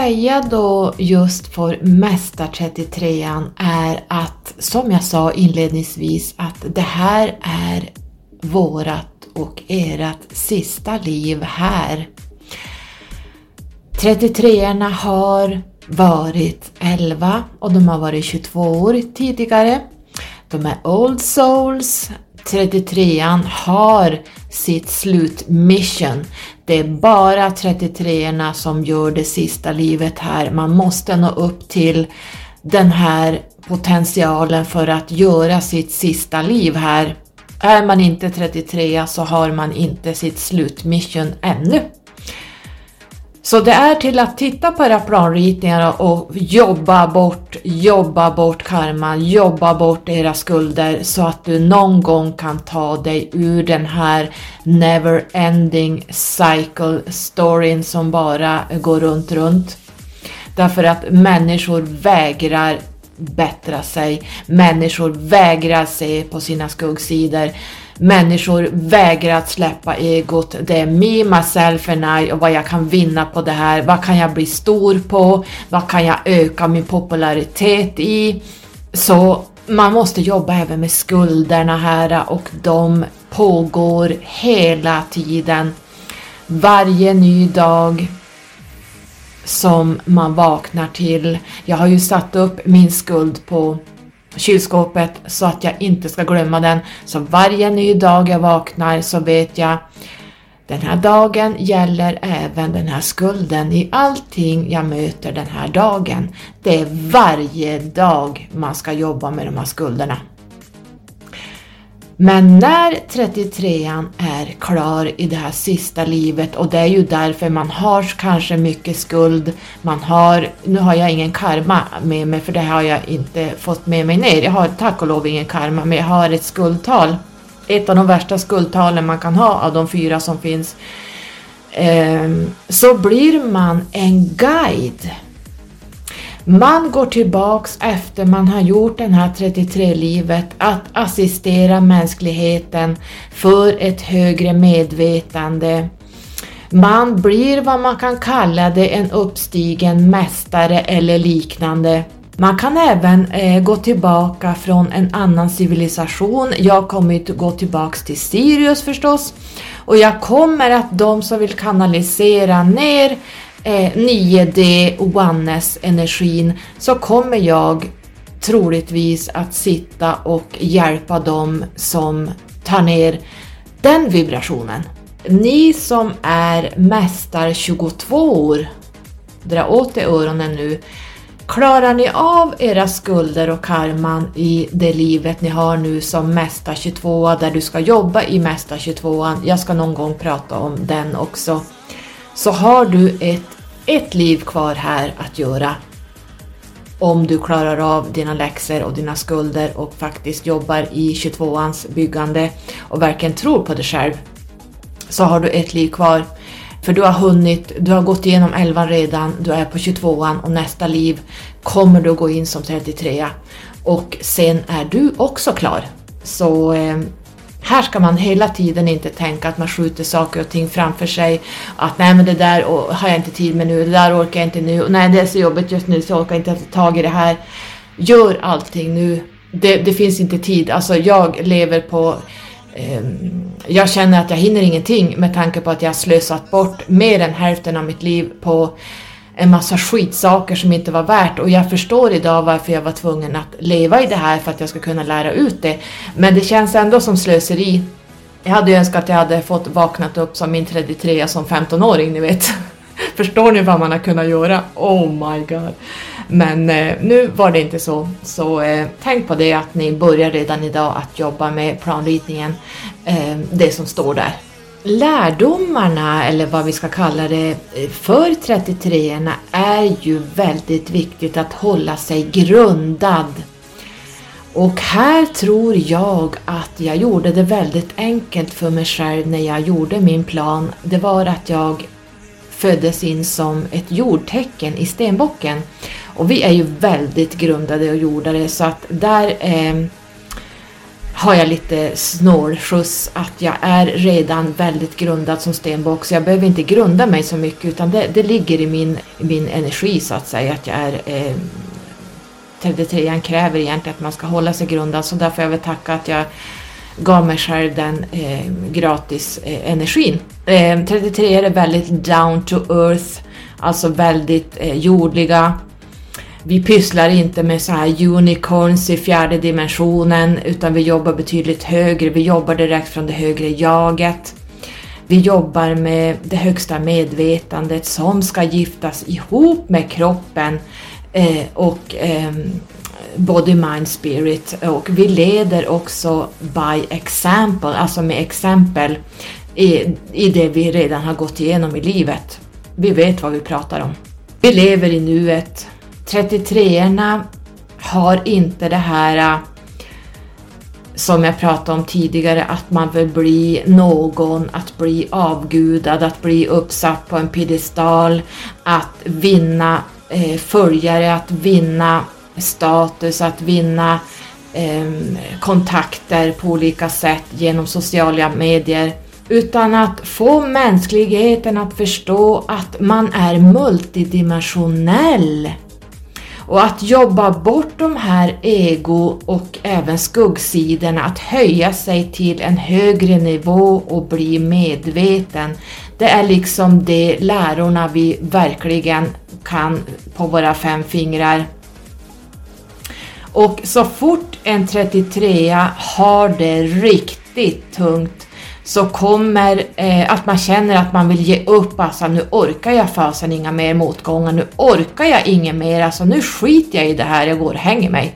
Säga då just för Mästar 33 är att, som jag sa inledningsvis, att det här är vårat och ert sista liv här. 33orna har varit 11 och de har varit 22 år tidigare. De är Old Souls, 33an har sitt slutmission. Det är bara 33orna som gör det sista livet här. Man måste nå upp till den här potentialen för att göra sitt sista liv här. Är man inte 33 så har man inte sitt slutmission ännu. Så det är till att titta på era planritningar och jobba bort, jobba bort karman, jobba bort era skulder så att du någon gång kan ta dig ur den här never ending cycle storyn som bara går runt, runt. Därför att människor vägrar bättra sig, människor vägrar se på sina skuggsidor. Människor vägrar att släppa egot. Det är me, myself and I och vad jag kan vinna på det här. Vad kan jag bli stor på? Vad kan jag öka min popularitet i? Så man måste jobba även med skulderna här och de pågår hela tiden. Varje ny dag som man vaknar till. Jag har ju satt upp min skuld på kylskåpet så att jag inte ska glömma den. Så varje ny dag jag vaknar så vet jag den här dagen gäller även den här skulden i allting jag möter den här dagen. Det är varje dag man ska jobba med de här skulderna. Men när 33an är klar i det här sista livet och det är ju därför man har kanske mycket skuld, man har, nu har jag ingen karma med mig för det har jag inte fått med mig ner, jag har tack och lov ingen karma men jag har ett skuldtal. Ett av de värsta skuldtalen man kan ha av de fyra som finns. Ehm, så blir man en guide man går tillbaks efter man har gjort den här 33-livet att assistera mänskligheten för ett högre medvetande. Man blir vad man kan kalla det en uppstigen mästare eller liknande. Man kan även eh, gå tillbaka från en annan civilisation. Jag kommer att gå tillbaks till Sirius förstås. Och jag kommer att de som vill kanalisera ner eh, 9D oneness-energin så kommer jag troligtvis att sitta och hjälpa dem som tar ner den vibrationen. Ni som är mästar 22 år, dra åt er öronen nu, Klarar ni av era skulder och karman i det livet ni har nu som Mästa 22 där du ska jobba i Mästa 22 jag ska någon gång prata om den också, så har du ett ett liv kvar här att göra om du klarar av dina läxor och dina skulder och faktiskt jobbar i 22ans byggande och verkligen tror på dig själv så har du ett liv kvar. För du har hunnit, du har gått igenom 11 redan, du är på 22an och nästa liv kommer du att gå in som 33 och sen är du också klar. Så eh, här ska man hela tiden inte tänka att man skjuter saker och ting framför sig. Att nej men det där har jag inte tid med nu, det där orkar jag inte nu, nej det är så jobbigt just nu så jag orkar inte ta tag i det här. Gör allting nu. Det, det finns inte tid. Alltså jag lever på eh, jag känner att jag hinner ingenting med tanke på att jag har slösat bort mer än hälften av mitt liv på en massa skitsaker som inte var värt och jag förstår idag varför jag var tvungen att leva i det här för att jag ska kunna lära ut det. Men det känns ändå som slöseri. Jag hade ju önskat att jag hade fått vaknat upp som min 33 som 15-åring, ni vet. Förstår ni vad man har kunnat göra? Oh my god. Men eh, nu var det inte så, så eh, tänk på det att ni börjar redan idag att jobba med planritningen, eh, det som står där lärdomarna, eller vad vi ska kalla det, för 33orna är ju väldigt viktigt att hålla sig grundad. Och här tror jag att jag gjorde det väldigt enkelt för mig själv när jag gjorde min plan. Det var att jag föddes in som ett jordtecken i stenbocken. Och vi är ju väldigt grundade och jordade så att där eh, har jag lite snålskjuts att jag är redan väldigt grundad som stenbock. Så jag behöver inte grunda mig så mycket utan det, det ligger i min, min energi så att säga att jag är eh, 33 kräver egentligen att man ska hålla sig grundad. Så därför jag vill tacka att jag gav mig själv den eh, gratis eh, energin. Eh, 33 är väldigt down to earth, alltså väldigt eh, jordliga, vi pysslar inte med så här unicorns i fjärde dimensionen utan vi jobbar betydligt högre, vi jobbar direkt från det högre jaget. Vi jobbar med det högsta medvetandet som ska giftas ihop med kroppen eh, och eh, body, mind, spirit och vi leder också by example, alltså med exempel i, i det vi redan har gått igenom i livet. vi vet vad vi pratar om. Vi lever i nuet. 33orna har inte det här äh, som jag pratade om tidigare, att man vill bli någon, att bli avgudad, att bli uppsatt på en piedestal, att vinna eh, följare, att vinna status, att vinna eh, kontakter på olika sätt genom sociala medier. Utan att få mänskligheten att förstå att man är multidimensionell. Och att jobba bort de här ego och även skuggsidorna, att höja sig till en högre nivå och bli medveten. Det är liksom de lärorna vi verkligen kan på våra fem fingrar. Och så fort en 33 har det riktigt tungt så kommer eh, att man känner att man vill ge upp, alltså nu orkar jag fasen inga mer motgångar, nu orkar jag inget mer, alltså nu skiter jag i det här, jag går och hänger mig.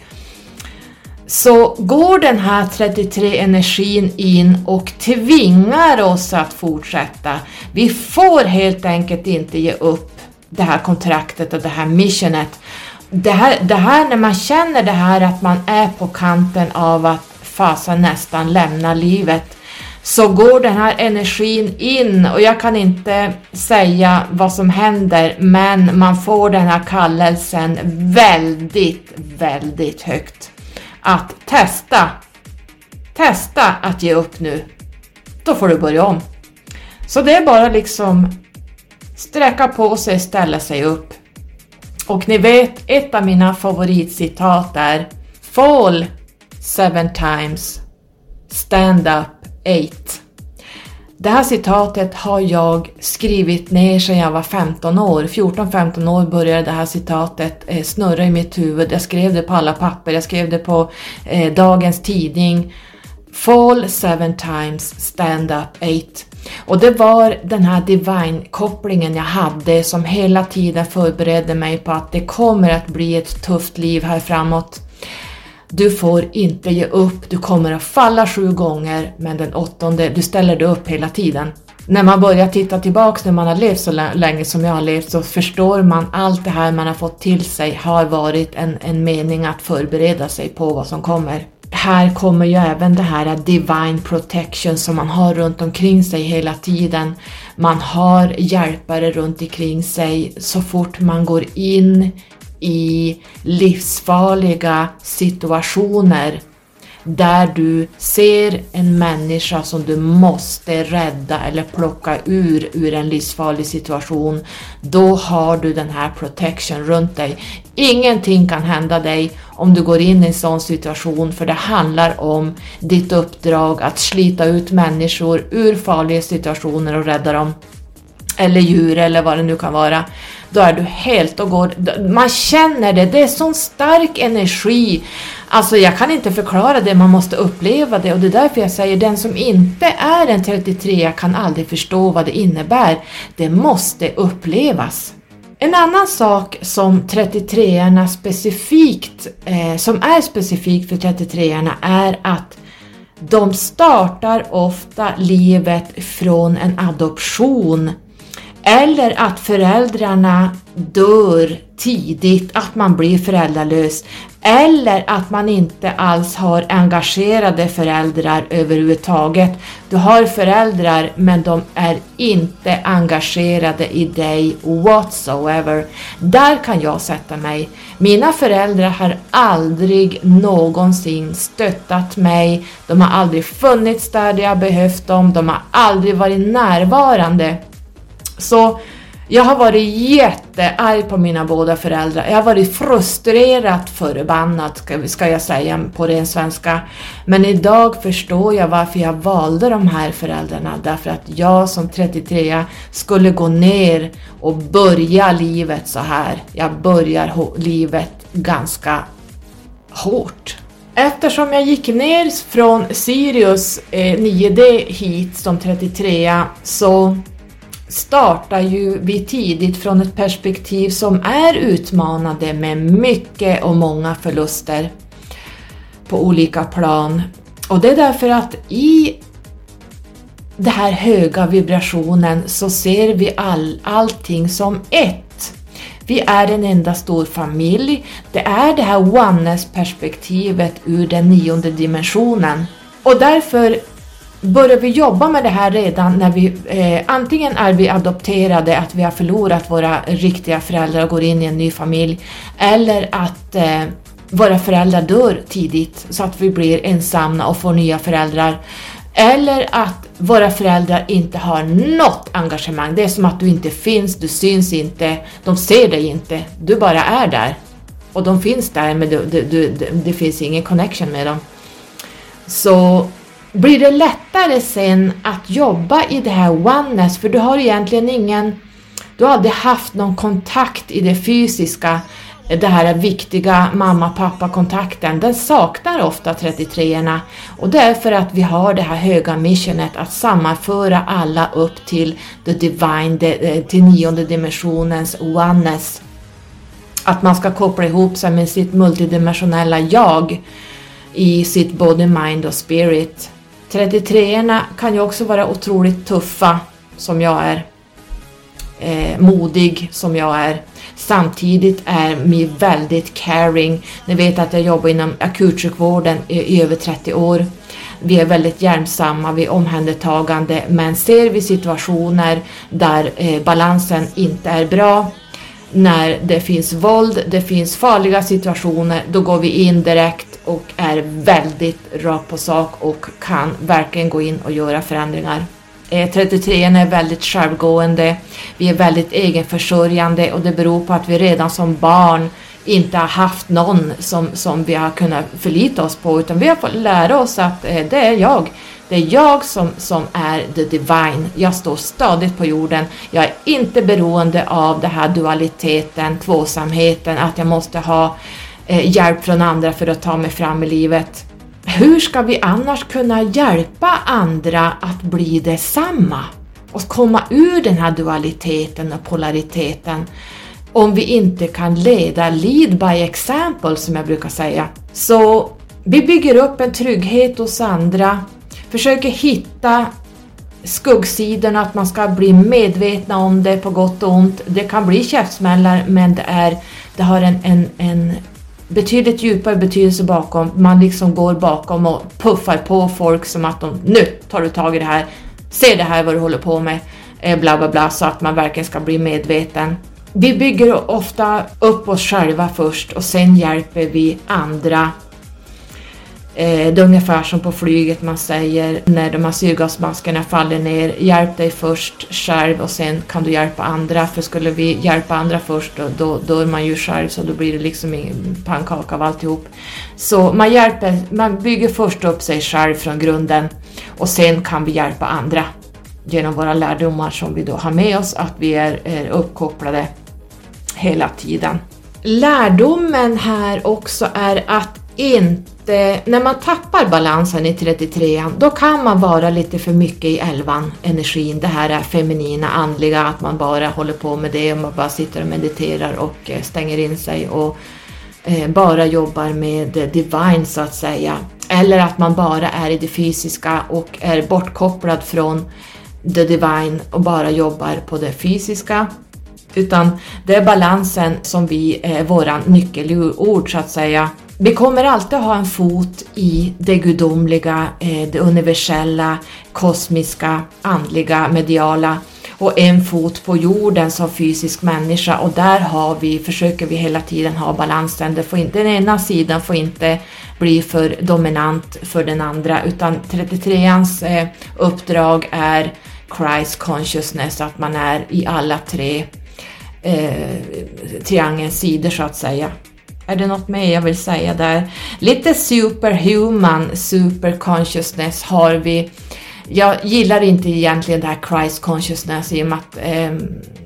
Så går den här 33 energin in och tvingar oss att fortsätta. Vi får helt enkelt inte ge upp det här kontraktet och det här missionet. Det här, det här när man känner det här att man är på kanten av att fasen nästan lämna livet så går den här energin in och jag kan inte säga vad som händer men man får den här kallelsen väldigt, väldigt högt. Att testa, testa att ge upp nu. Då får du börja om. Så det är bara liksom sträcka på sig, ställa sig upp. Och ni vet, ett av mina favoritcitat är Fall seven times, stand up 8. Det här citatet har jag skrivit ner sedan jag var 15 år. 14-15 år började det här citatet eh, snurra i mitt huvud. Jag skrev det på alla papper, jag skrev det på eh, dagens tidning. Fall seven times, stand up eight. Och det var den här divine-kopplingen jag hade som hela tiden förberedde mig på att det kommer att bli ett tufft liv här framåt. Du får inte ge upp, du kommer att falla sju gånger, men den åttonde, du ställer dig upp hela tiden. När man börjar titta tillbaks när man har levt så länge som jag har levt så förstår man allt det här man har fått till sig har varit en, en mening att förbereda sig på vad som kommer. Här kommer ju även det här divine protection som man har runt omkring sig hela tiden. Man har hjälpare runt omkring sig så fort man går in i livsfarliga situationer där du ser en människa som du måste rädda eller plocka ur ur en livsfarlig situation, då har du den här protection runt dig. Ingenting kan hända dig om du går in i en sån situation för det handlar om ditt uppdrag att slita ut människor ur farliga situationer och rädda dem. Eller djur eller vad det nu kan vara då är du helt och går... Man känner det, det är sån stark energi. Alltså jag kan inte förklara det, man måste uppleva det och det är därför jag säger den som inte är en 33 kan aldrig förstå vad det innebär. Det måste upplevas. En annan sak som 33arna specifikt, eh, som är specifikt för 33arna är att de startar ofta livet från en adoption eller att föräldrarna dör tidigt, att man blir föräldralös. Eller att man inte alls har engagerade föräldrar överhuvudtaget. Du har föräldrar men de är inte engagerade i dig whatsoever. Där kan jag sätta mig. Mina föräldrar har aldrig någonsin stöttat mig. De har aldrig funnits där jag behövt dem. De har aldrig varit närvarande. Så jag har varit jättearg på mina båda föräldrar. Jag har varit frustrerat förbannad, ska, jag säga på ren svenska. Men idag förstår jag varför jag valde de här föräldrarna. Därför att jag som 33 skulle gå ner och börja livet så här. Jag börjar livet ganska hårt. Eftersom jag gick ner från Sirius eh, 9D hit som 33 så startar ju vi tidigt från ett perspektiv som är utmanande med mycket och många förluster på olika plan. Och det är därför att i den här höga vibrationen så ser vi all, allting som ett. Vi är en enda stor familj. Det är det här oneness-perspektivet ur den nionde dimensionen. Och därför börjar vi jobba med det här redan när vi eh, antingen är vi adopterade, att vi har förlorat våra riktiga föräldrar och går in i en ny familj, eller att eh, våra föräldrar dör tidigt så att vi blir ensamma och får nya föräldrar. Eller att våra föräldrar inte har något engagemang. Det är som att du inte finns, du syns inte, de ser dig inte, du bara är där. Och de finns där men du, du, du, det finns ingen connection med dem. Så blir det lättare sen att jobba i det här oneness för du har egentligen ingen, du har aldrig haft någon kontakt i det fysiska, det här viktiga mamma-pappa-kontakten, den saknar ofta 33orna och det är för att vi har det här höga missionet att sammanföra alla upp till the divine, eh, till nionde dimensionens oneness. Att man ska koppla ihop sig med sitt multidimensionella jag i sitt body, mind och spirit. 33orna kan ju också vara otroligt tuffa, som jag är. Eh, modig, som jag är. Samtidigt är mig väldigt caring. Ni vet att jag jobbar inom akutsjukvården i, i över 30 år. Vi är väldigt hjälpsamma, vi är omhändertagande, men ser vi situationer där eh, balansen inte är bra, när det finns våld, det finns farliga situationer, då går vi in direkt och är väldigt rakt på sak och kan verkligen gå in och göra förändringar. Eh, 33 är väldigt självgående, vi är väldigt egenförsörjande och det beror på att vi redan som barn inte har haft någon som, som vi har kunnat förlita oss på utan vi har fått lära oss att eh, det är jag. Det är jag som, som är the divine. Jag står stadigt på jorden. Jag är inte beroende av den här dualiteten, tvåsamheten, att jag måste ha eh, hjälp från andra för att ta mig fram i livet. Hur ska vi annars kunna hjälpa andra att bli detsamma och komma ur den här dualiteten och polariteten om vi inte kan leda lead by example som jag brukar säga. Så vi bygger upp en trygghet hos andra, försöker hitta skuggsidorna, att man ska bli medvetna om det på gott och ont. Det kan bli käftsmällar men det, är, det har en, en, en betydligt djupare betydelse bakom. Man liksom går bakom och puffar på folk som att de nu tar du tag i det här, se det här vad du håller på med, eh, bla bla bla, så att man verkligen ska bli medveten. Vi bygger ofta upp oss själva först och sen hjälper vi andra Eh, det är ungefär som på flyget man säger när de här syrgasmaskerna faller ner, hjälp dig först själv och sen kan du hjälpa andra. För skulle vi hjälpa andra först då, då, då är man ju själv så då blir det liksom en pannkaka av alltihop. Så man, hjälper, man bygger först upp sig själv från grunden och sen kan vi hjälpa andra genom våra lärdomar som vi då har med oss, att vi är, är uppkopplade hela tiden. Lärdomen här också är att inte, Eh, när man tappar balansen i 33 då kan man vara lite för mycket i 11 energin, det här är feminina, andliga, att man bara håller på med det och man bara sitter och mediterar och eh, stänger in sig och eh, bara jobbar med divine så att säga. Eller att man bara är i det fysiska och är bortkopplad från the divine och bara jobbar på det fysiska. Utan det är balansen som vi är eh, våran nyckelord så att säga vi kommer alltid ha en fot i det gudomliga, eh, det universella, kosmiska, andliga, mediala och en fot på jorden som fysisk människa och där har vi, försöker vi hela tiden ha balansen. Det får inte, den ena sidan får inte bli för dominant för den andra utan 33ans eh, uppdrag är Christ consciousness, att man är i alla tre eh, triangelns sidor så att säga. Är det något mer jag vill säga där? Lite superhuman, super consciousness har vi. Jag gillar inte egentligen det här Christ consciousness i och med att eh,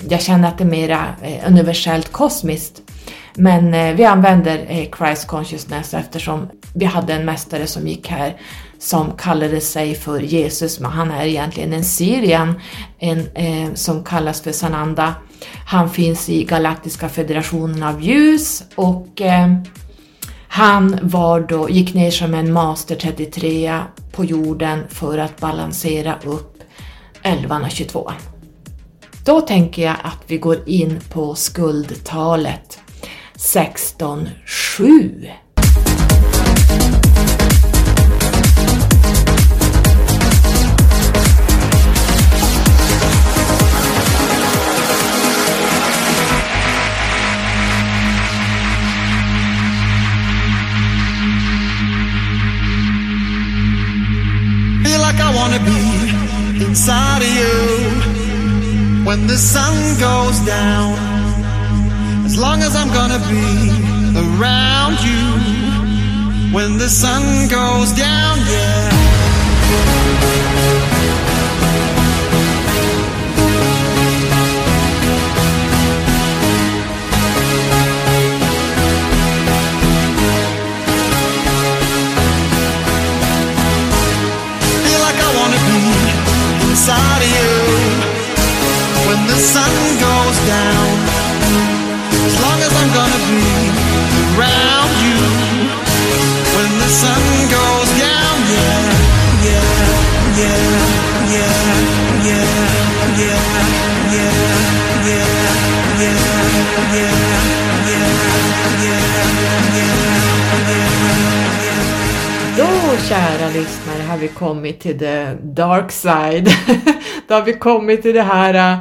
jag känner att det är mera eh, universellt kosmiskt. Men eh, vi använder eh, Christ consciousness eftersom vi hade en mästare som gick här som kallade sig för Jesus, men han är egentligen en Syrian en, eh, som kallas för Sananda. Han finns i Galaktiska federationen av ljus och eh, han var då, gick ner som en master 33 på jorden för att balansera upp 11 och 22. Då tänker jag att vi går in på skuldtalet 16.7. the sun goes down. As long as I'm gonna be around you when the sun goes down, yeah. Feel like I wanna be inside of you when the sun goes down. As long as I'm gonna be around you when the sun goes down, yeah, yeah, yeah, yeah, yeah, yeah, yeah, yeah, yeah, yeah, yeah, yeah, Då, kära lyssnare, har vi kommit till the dark side. Då har vi kommit till det här äh,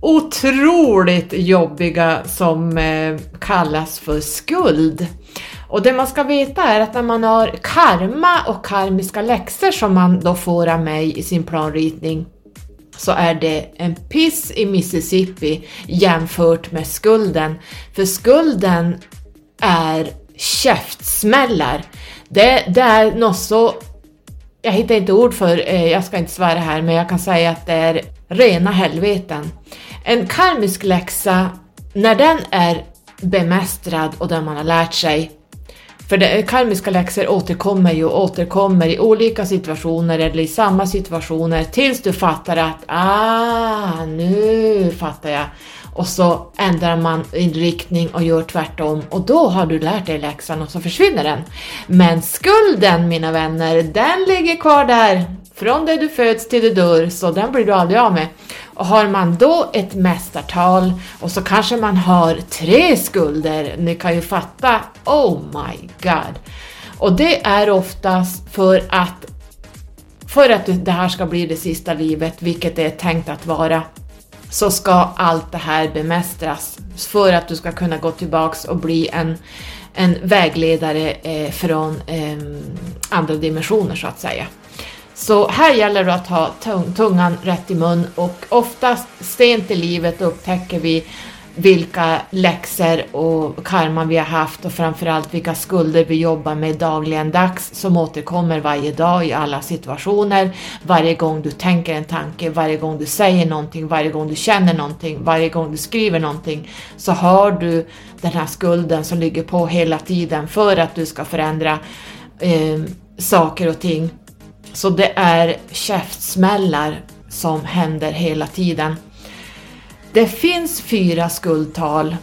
otroligt jobbiga som äh, kallas för skuld. Och det man ska veta är att när man har karma och karmiska läxor som man då får av mig i sin planritning så är det en piss i Mississippi jämfört med skulden. För skulden är käftsmällar. Det, det är något så... Jag hittar inte ord för, eh, jag ska inte svära här, men jag kan säga att det är rena helveten. En karmisk läxa, när den är bemästrad och den man har lärt sig, för det, karmiska läxor återkommer ju och återkommer i olika situationer eller i samma situationer tills du fattar att ah, nu fattar jag. Och så ändrar man inriktning och gör tvärtom och då har du lärt dig läxan och så försvinner den. Men skulden mina vänner, den ligger kvar där från det du föds till du dör så den blir du aldrig av med. Och har man då ett mästartal och så kanske man har tre skulder, ni kan ju fatta, oh my god. Och det är oftast för att för att det här ska bli det sista livet, vilket det är tänkt att vara, så ska allt det här bemästras för att du ska kunna gå tillbaks och bli en, en vägledare eh, från eh, andra dimensioner så att säga. Så här gäller det att ha tungan rätt i mun och oftast sent i livet upptäcker vi vilka läxor och karma vi har haft och framförallt vilka skulder vi jobbar med dagligen dags som återkommer varje dag i alla situationer. Varje gång du tänker en tanke, varje gång du säger någonting, varje gång du känner någonting, varje gång du skriver någonting så har du den här skulden som ligger på hela tiden för att du ska förändra eh, saker och ting. Så det är käftsmällar som händer hela tiden. Det finns fyra skuldtal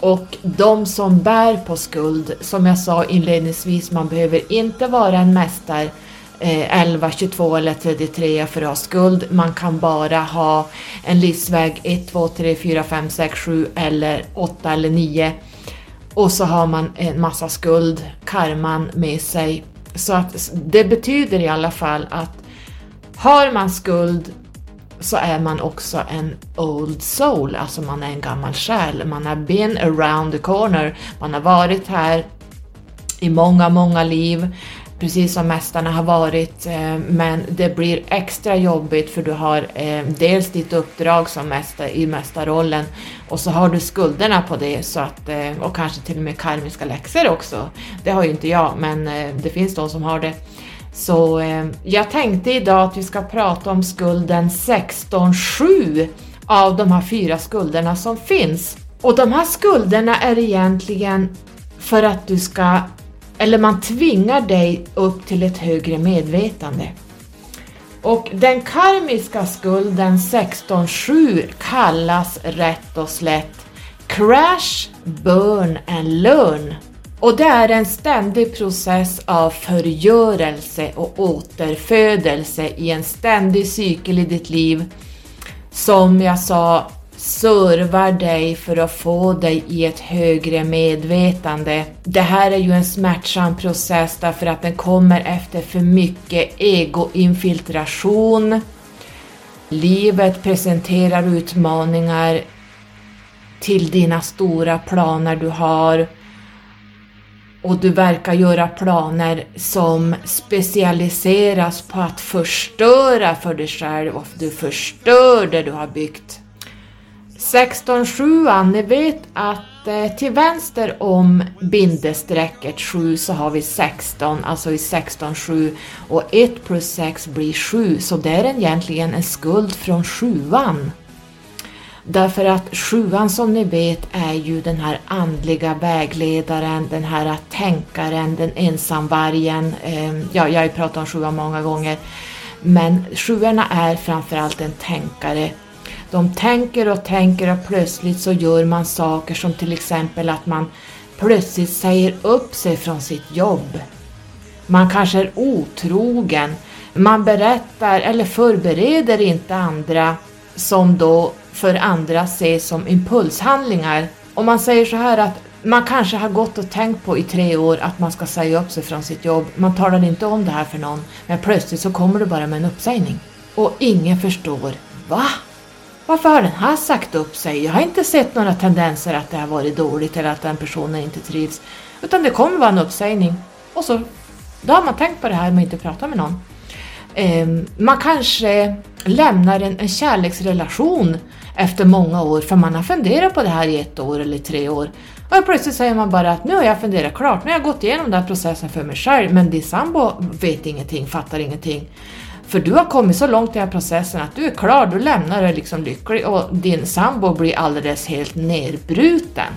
och de som bär på skuld, som jag sa inledningsvis, man behöver inte vara en mästare eh, 11, 22 eller 33 för att ha skuld. Man kan bara ha en livsväg 1, 2, 3, 4, 5, 6, 7 eller 8 eller 9. Och så har man en massa skuld, karman med sig. Så att det betyder i alla fall att har man skuld så är man också en old soul, alltså man är en gammal själ. Man har been around the corner, man har varit här i många, många liv, precis som mästarna har varit, eh, men det blir extra jobbigt för du har eh, dels ditt uppdrag som mästare i mästarrollen och så har du skulderna på det så att, eh, och kanske till och med karmiska läxor också. Det har ju inte jag, men det finns de som har det. Så eh, jag tänkte idag att vi ska prata om skulden 16.7 av de här fyra skulderna som finns. Och de här skulderna är egentligen för att du ska, eller man tvingar dig upp till ett högre medvetande. Och den karmiska skulden 16.7 kallas rätt och slätt Crash, Burn and Learn. Och det är en ständig process av förgörelse och återfödelse i en ständig cykel i ditt liv som jag sa servar dig för att få dig i ett högre medvetande. Det här är ju en smärtsam process därför att den kommer efter för mycket egoinfiltration. Livet presenterar utmaningar till dina stora planer du har och du verkar göra planer som specialiseras på att förstöra för dig själv och du förstör det du har byggt. 16.7, ni vet att eh, till vänster om bindestrecket 7 så har vi 16, alltså i 16.7 och 1 plus 6 blir 7, så det är egentligen en skuld från 7an. Därför att sjuan som ni vet är ju den här andliga vägledaren, den här tänkaren, den ensamvargen. Ehm, ja, jag har ju pratat om sjuan många gånger. Men sjuorna är framförallt en tänkare. De tänker och tänker och plötsligt så gör man saker som till exempel att man plötsligt säger upp sig från sitt jobb. Man kanske är otrogen. Man berättar eller förbereder inte andra som då för andra ses som impulshandlingar. Om man säger så här att man kanske har gått och tänkt på i tre år att man ska säga upp sig från sitt jobb. Man talar inte om det här för någon, men plötsligt så kommer du bara med en uppsägning. Och ingen förstår. Va? Varför har den här sagt upp sig? Jag har inte sett några tendenser att det har varit dåligt eller att den personen inte trivs. Utan det kommer vara en uppsägning. Och så då har man tänkt på det här men inte pratat med någon. Eh, man kanske lämnar en, en kärleksrelation efter många år för man har funderat på det här i ett år eller tre år. Och plötsligt säger man bara att nu har jag funderat klart, nu har jag gått igenom den här processen för mig själv men din sambo vet ingenting, fattar ingenting. För du har kommit så långt i den här processen att du är klar, du lämnar dig liksom lycklig och din sambo blir alldeles helt nedbruten.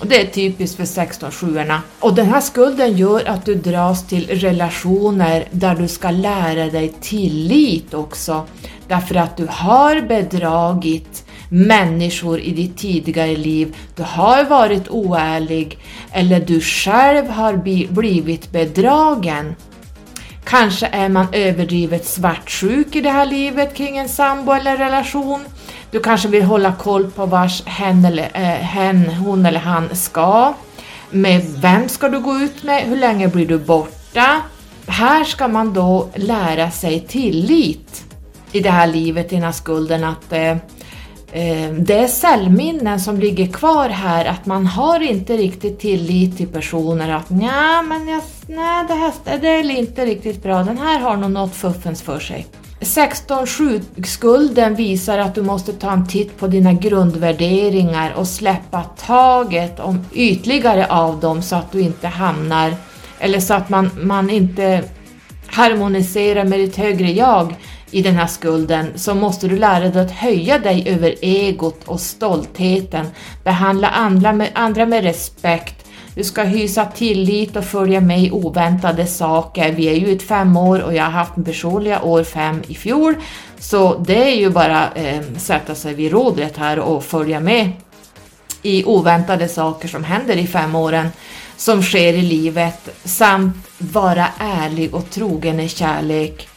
Och det är typiskt för 16-7 Och den här skulden gör att du dras till relationer där du ska lära dig tillit också. Därför att du har bedragit människor i ditt tidigare liv, du har varit oärlig eller du själv har blivit bedragen. Kanske är man överdrivet svartsjuk i det här livet kring en sambo eller relation. Du kanske vill hålla koll på vars hen, eller, eh, hen, hon eller han ska. Med vem ska du gå ut med? Hur länge blir du borta? Här ska man då lära sig tillit i det här livet, i den här skulden, att eh, eh, det är cellminnen som ligger kvar här, att man har inte riktigt tillit till personer, att nej men jag, nej, det här det är inte riktigt bra, den här har nog något fuffens för sig. 16.7-skulden visar att du måste ta en titt på dina grundvärderingar och släppa taget om ytligare av dem så att du inte hamnar, eller så att man, man inte harmoniserar med ditt högre jag i den här skulden så måste du lära dig att höja dig över egot och stoltheten, behandla andra med, andra med respekt du ska hysa tillit och följa med i oväntade saker. Vi är ju ett femår och jag har haft personliga år fem i fjol, så det är ju bara eh, sätta sig vid rodret här och följa med i oväntade saker som händer i fem åren, som sker i livet samt vara ärlig och trogen i kärlek.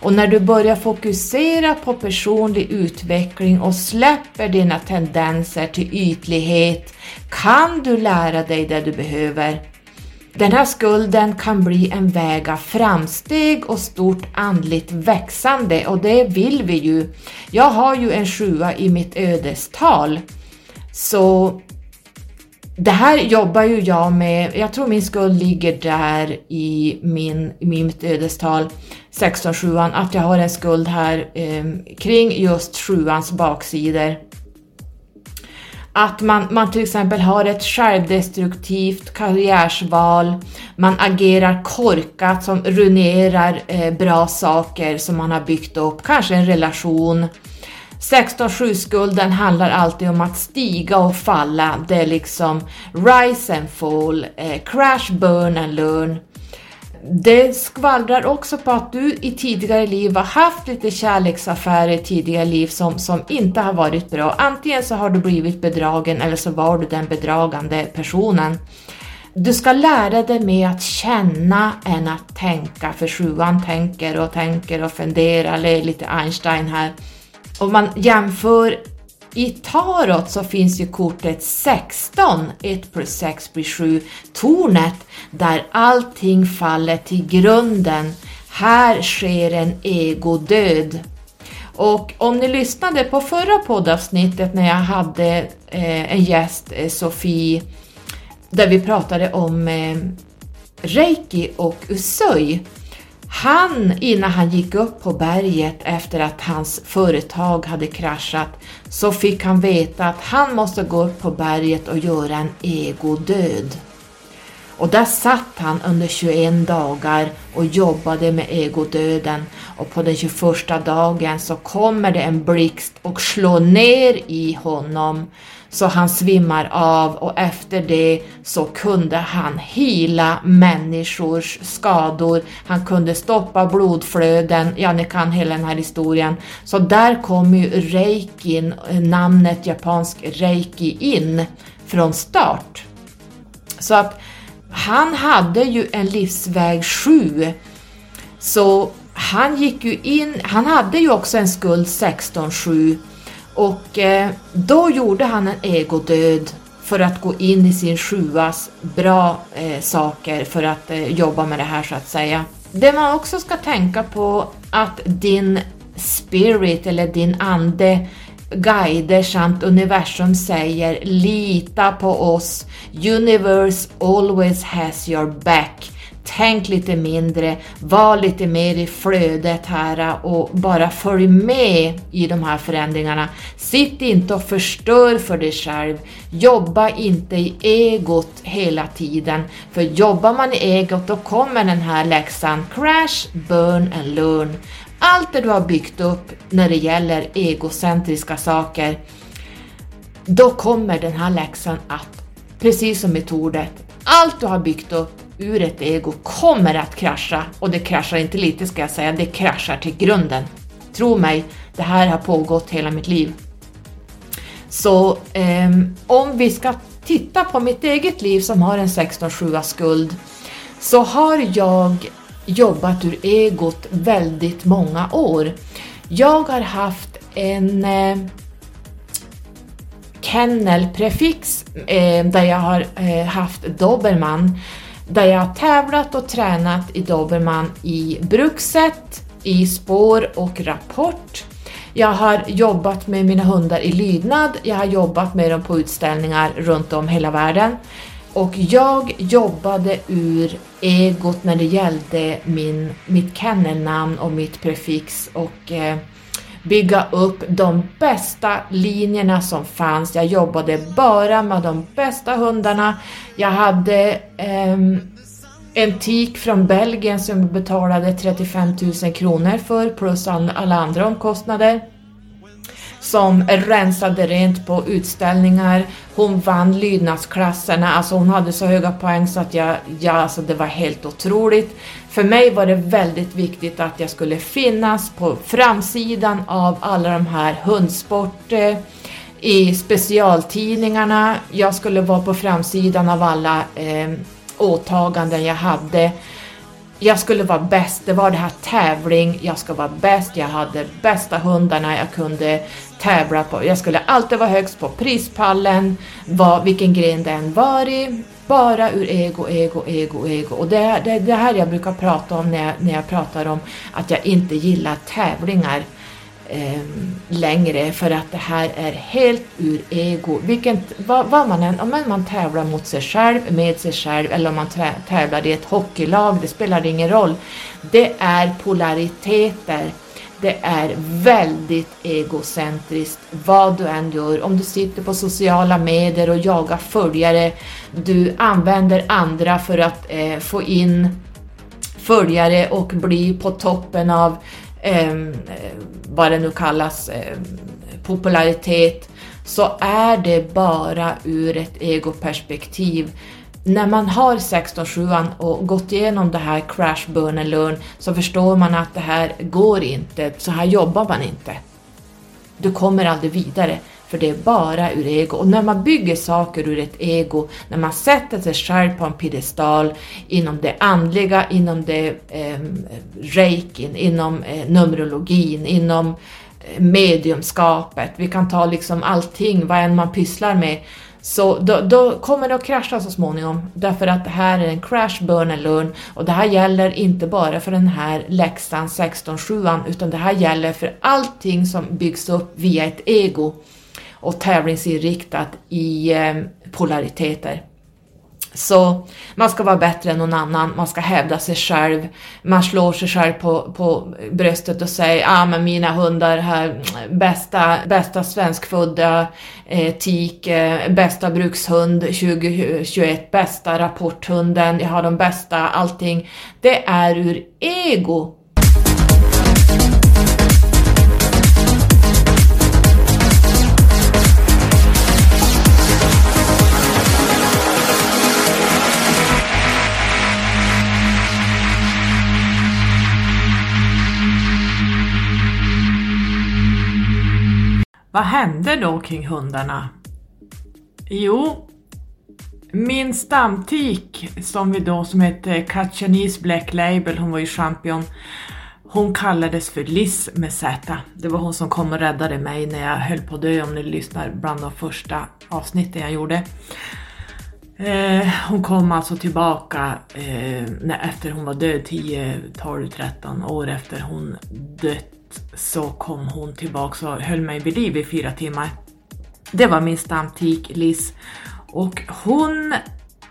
Och när du börjar fokusera på personlig utveckling och släpper dina tendenser till ytlighet kan du lära dig det du behöver. Den här skulden kan bli en väg av framsteg och stort andligt växande och det vill vi ju. Jag har ju en sjua i mitt ödestal. Så det här jobbar ju jag med, jag tror min skuld ligger där i min, i mitt ödestal 16 att jag har en skuld här eh, kring just sjuans baksidor. Att man, man till exempel har ett självdestruktivt karriärsval, man agerar korkat som ruinerar eh, bra saker som man har byggt upp, kanske en relation. 16-7-skulden handlar alltid om att stiga och falla, det är liksom rise and fall, eh, crash, burn and learn. Det skvallrar också på att du i tidigare liv har haft lite kärleksaffärer i tidigare liv som, som inte har varit bra. Antingen så har du blivit bedragen eller så var du den bedragande personen. du ska lära dig mer att känna än att tänka, för sjuan tänker och tänker och funderar, det är lite Einstein här. Om man jämför i tarot så finns ju kortet 16, 1 plus 6 blir 7, tornet där allting faller till grunden. Här sker en egodöd. Och om ni lyssnade på förra poddavsnittet när jag hade eh, en gäst, eh, Sofie, där vi pratade om eh, reiki och usui. Han, innan han gick upp på berget efter att hans företag hade kraschat, så fick han veta att han måste gå upp på berget och göra en egodöd. Och där satt han under 21 dagar och jobbade med egodöden och på den 21 dagen så kommer det en blixt och slår ner i honom så han svimmar av och efter det så kunde han hila människors skador, han kunde stoppa blodflöden, ja ni kan hela den här historien. Så där kom ju reikin, namnet japansk reiki in från start. Så att han hade ju en livsväg 7. Så han gick ju in, han hade ju också en skuld 16-7 och eh, då gjorde han en egodöd för att gå in i sin sjuas bra eh, saker för att eh, jobba med det här så att säga. Det man också ska tänka på att din spirit eller din ande guider samt universum säger lita på oss. Universe always has your back. Tänk lite mindre, var lite mer i flödet här och bara följ med i de här förändringarna. Sitt inte och förstör för dig själv. Jobba inte i egot hela tiden, för jobbar man i egot då kommer den här läxan crash, burn and learn. Allt det du har byggt upp när det gäller egocentriska saker, då kommer den här läxan att, precis som metodet, allt du har byggt upp ur ett ego kommer att krascha och det kraschar inte lite ska jag säga, det kraschar till grunden. Tro mig, det här har pågått hela mitt liv. Så eh, om vi ska titta på mitt eget liv som har en 16-7 skuld så har jag jobbat ur egot väldigt många år. Jag har haft en eh, kennelprefix eh, där jag har eh, haft dobermann där jag har tävlat och tränat i dobermann i brukset, i spår och rapport. Jag har jobbat med mina hundar i lydnad, jag har jobbat med dem på utställningar runt om hela världen. Och jag jobbade ur egot när det gällde min, mitt kennelnamn och mitt prefix och eh, bygga upp de bästa linjerna som fanns. Jag jobbade bara med de bästa hundarna. Jag hade eh, en tik från Belgien som jag betalade 35 000 kronor för plus alla andra omkostnader som rensade rent på utställningar. Hon vann lydnadsklasserna, alltså hon hade så höga poäng så att jag, ja, alltså det var helt otroligt. För mig var det väldigt viktigt att jag skulle finnas på framsidan av alla de här hundsporter, i specialtidningarna. Jag skulle vara på framsidan av alla eh, åtaganden jag hade jag skulle vara bäst, det var det här tävling, jag ska vara bäst, jag hade bästa hundarna jag kunde tävla på. Jag skulle alltid vara högst på prispallen, vad, vilken gren det än var i. Bara ur ego, ego, ego, ego. Och det är det, det här jag brukar prata om när jag, när jag pratar om att jag inte gillar tävlingar eh, längre för att det här är helt ur ego. Vilken, vad, vad man än, om man tävlar mot sig själv, med sig själv eller om man tävlar i ett hockeylag, det spelar ingen roll. Det är polariteter. Det är väldigt egocentriskt vad du än gör. Om du sitter på sociala medier och jagar följare, du använder andra för att eh, få in följare och bli på toppen av ehm, eh, vad det nu kallas, eh, popularitet, så är det bara ur ett egoperspektiv. När man har 16-7 och gått igenom det här crash, burn and learn så förstår man att det här går inte, så här jobbar man inte. Du kommer aldrig vidare. För det är bara ur ego. Och när man bygger saker ur ett ego, när man sätter sig själv på en piedestal inom det andliga, inom det eh, reikin, inom eh, numerologin, inom eh, mediumskapet. Vi kan ta liksom allting, vad än man pysslar med. Så då, då, kommer det att krascha så småningom, därför att det här är en crash, burn and learn och det här gäller inte bara för den här läxan 16-7 utan det här gäller för allting som byggs upp via ett ego och tävlingsinriktat i eh, polariteter. Så man ska vara bättre än någon annan, man ska hävda sig själv, man slår sig själv på, på bröstet och säger ah, men mina hundar här, bästa, bästa svenskfödda eh, tik, eh, bästa brukshund 2021, bästa rapporthunden, jag har de bästa, allting. Det är ur ego Vad hände då kring hundarna? Jo, min stamtik som vi då som hette Kachanese Black Label, hon var ju champion, hon kallades för Liz med Z. Det var hon som kom och räddade mig när jag höll på att dö om ni lyssnar bland de första avsnitten jag gjorde. Eh, hon kom alltså tillbaka eh, när, efter hon var död 10, 12, 13 år efter hon dött så kom hon tillbaka och höll mig vid liv i fyra timmar. Det var min stamtik Liz och hon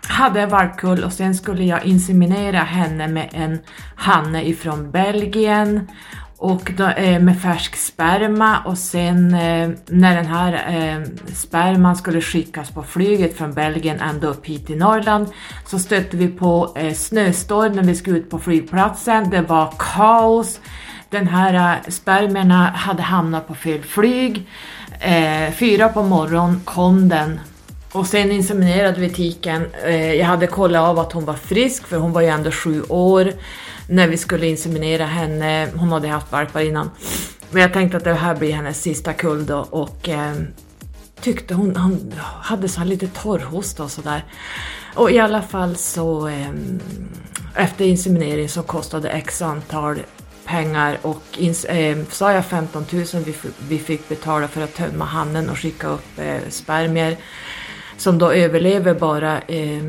hade en valpkull och sen skulle jag inseminera henne med en hanne ifrån Belgien och då, eh, med färsk sperma och sen eh, när den här eh, sperman skulle skickas på flyget från Belgien ända upp hit till Norrland så stötte vi på eh, snöstorm när vi skulle ut på flygplatsen. Det var kaos den här äh, spermierna hade hamnat på fel flyg. Eh, fyra på morgonen kom den och sen inseminerade vi tiken. Eh, jag hade kollat av att hon var frisk för hon var ju ändå sju år när vi skulle inseminera henne. Hon hade haft valpar innan. Men jag tänkte att det här blir hennes sista kull då och eh, tyckte hon, hon hade så här lite torrhosta och sådär. Och i alla fall så eh, efter inseminering så kostade x antal pengar och eh, sa jag 15 000 vi, vi fick betala för att tömma hamnen och skicka upp eh, spermier som då överlever bara eh,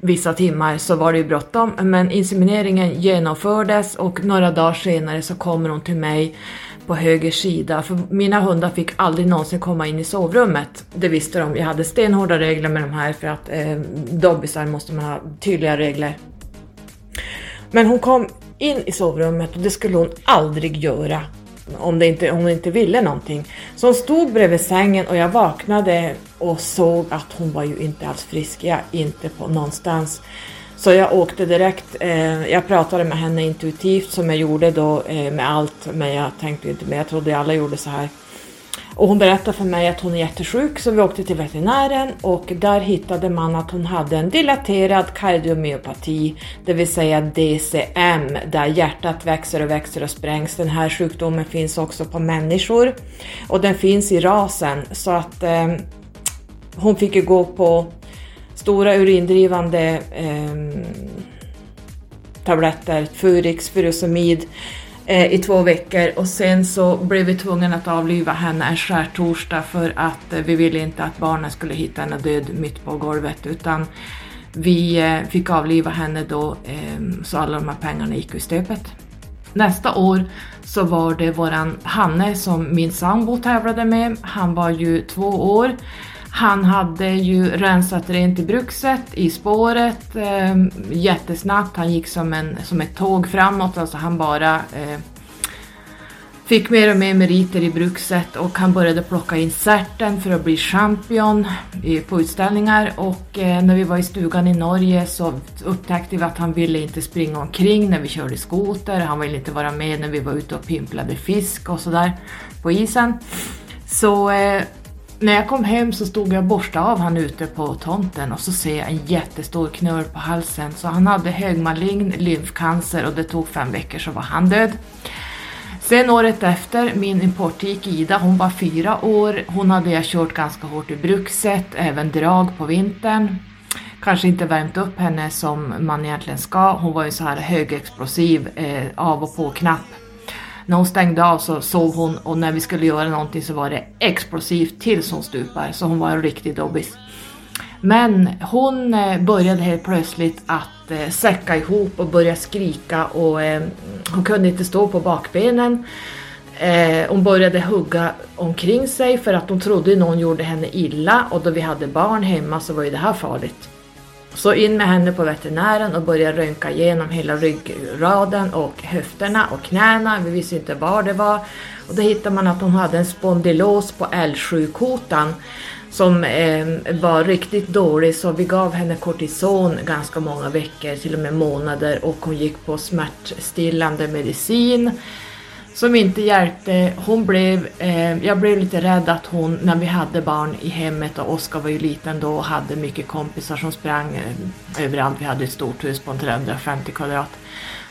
vissa timmar så var det ju bråttom men insemineringen genomfördes och några dagar senare så kommer hon till mig på höger sida för mina hundar fick aldrig någonsin komma in i sovrummet. Det visste de. Jag hade stenhårda regler med de här för att eh, dobbisar måste man ha tydliga regler. Men hon kom in i sovrummet och det skulle hon aldrig göra om, det inte, om hon inte ville någonting. Så hon stod bredvid sängen och jag vaknade och såg att hon var ju inte alls frisk, jag inte på någonstans. Så jag åkte direkt, eh, jag pratade med henne intuitivt som jag gjorde då eh, med allt, men jag tänkte inte mer, jag trodde alla gjorde så här. Och hon berättade för mig att hon är jättesjuk så vi åkte till veterinären och där hittade man att hon hade en dilaterad kardiomyopati, det vill säga DCM, där hjärtat växer och växer och sprängs. Den här sjukdomen finns också på människor och den finns i rasen så att eh, hon fick ju gå på stora urindrivande eh, tabletter, Furix, furosemid, eh, Eh, i två veckor och sen så blev vi tvungna att avliva henne en skärtorsdag för att eh, vi ville inte att barnen skulle hitta henne död mitt på golvet utan vi eh, fick avliva henne då ehm, så alla de här pengarna gick i stöpet. Nästa år så var det våran Hanne som min sambo tävlade med. Han var ju två år. Han hade ju rensat rent i brukset, i spåret, eh, jättesnabbt. Han gick som, en, som ett tåg framåt, alltså han bara eh, fick mer och mer meriter i brukset och han började plocka in certen för att bli champion på utställningar och eh, när vi var i stugan i Norge så upptäckte vi att han ville inte springa omkring när vi körde skoter, han ville inte vara med när vi var ute och pimplade fisk och sådär på isen. Så eh, när jag kom hem så stod jag och borstade av han ute på tomten och så ser jag en jättestor knöl på halsen. Så han hade högmalign lymfcancer och det tog fem veckor så var han död. Sen året efter, min importtik Ida, hon var fyra år. Hon hade jag kört ganska hårt i brukset, även drag på vintern. Kanske inte värmt upp henne som man egentligen ska. Hon var ju så här högexplosiv, eh, av och på-knapp. När hon stängde av så sov hon och när vi skulle göra någonting så var det explosivt tills hon stupar. Så hon var en riktig dobbis. Men hon eh, började helt plötsligt att eh, säcka ihop och börja skrika och eh, hon kunde inte stå på bakbenen. Hon började hugga omkring sig för att hon trodde någon gjorde henne illa och då vi hade barn hemma så var ju det här farligt. Så in med henne på veterinären och börja röntga igenom hela ryggraden och höfterna och knäna. Vi visste inte var det var. Och då hittade man att hon hade en spondylos på L7-kotan som eh, var riktigt dålig så vi gav henne kortison ganska många veckor, till och med månader och hon gick på smärtstillande medicin som inte hjälpte. Hon blev, eh, jag blev lite rädd att hon, när vi hade barn i hemmet och Oskar var ju liten då och hade mycket kompisar som sprang eh, överallt. Vi hade ett stort hus på 350 kvadrat.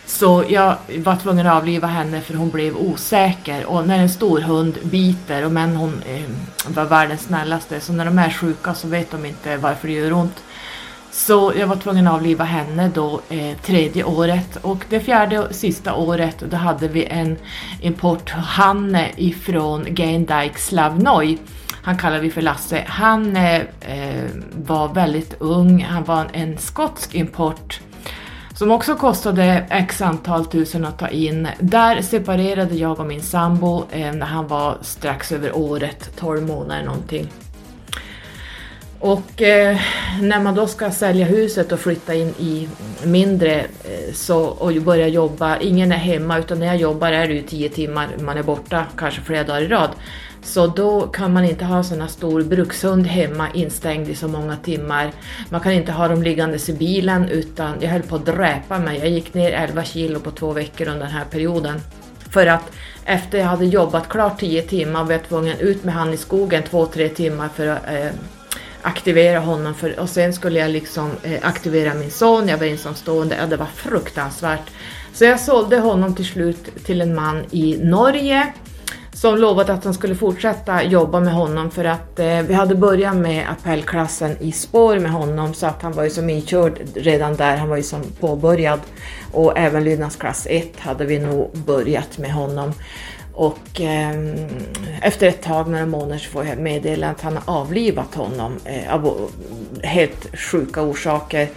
Så jag var tvungen att avliva henne för hon blev osäker och när en stor hund biter, och men hon eh, var världens snällaste, så när de är sjuka så vet de inte varför det gör ont. Så jag var tvungen att avliva henne då eh, tredje året och det fjärde och sista året då hade vi en import Hanne ifrån Gaindijk Slavnoj. Han kallar vi för Lasse. Han eh, eh, var väldigt ung, han var en skotsk import som också kostade x antal tusen att ta in. Där separerade jag och min sambo eh, när han var strax över året, 12 månader någonting. Och eh, när man då ska sälja huset och flytta in i mindre eh, så, och börja jobba, ingen är hemma utan när jag jobbar är det ju tio timmar man är borta, kanske flera dagar i rad. Så då kan man inte ha sån här stor brukshund hemma instängd i så många timmar. Man kan inte ha dem liggandes i bilen utan jag höll på att dräpa mig. Jag gick ner 11 kilo på två veckor under den här perioden. För att efter jag hade jobbat klart 10 timmar var jag tvungen ut med han i skogen 2-3 timmar för att eh, aktivera honom för, och sen skulle jag liksom eh, aktivera min son, jag var ensamstående, ja, det var fruktansvärt. Så jag sålde honom till slut till en man i Norge som lovade att han skulle fortsätta jobba med honom för att eh, vi hade börjat med appellklassen i spår med honom. Så att han var ju som inkörd redan där, han var ju som påbörjad. Och även lydnadsklass 1 hade vi nog börjat med honom. Och eh, efter ett tag, några månader, så får jag meddelande att han har avlivat honom eh, av helt sjuka orsaker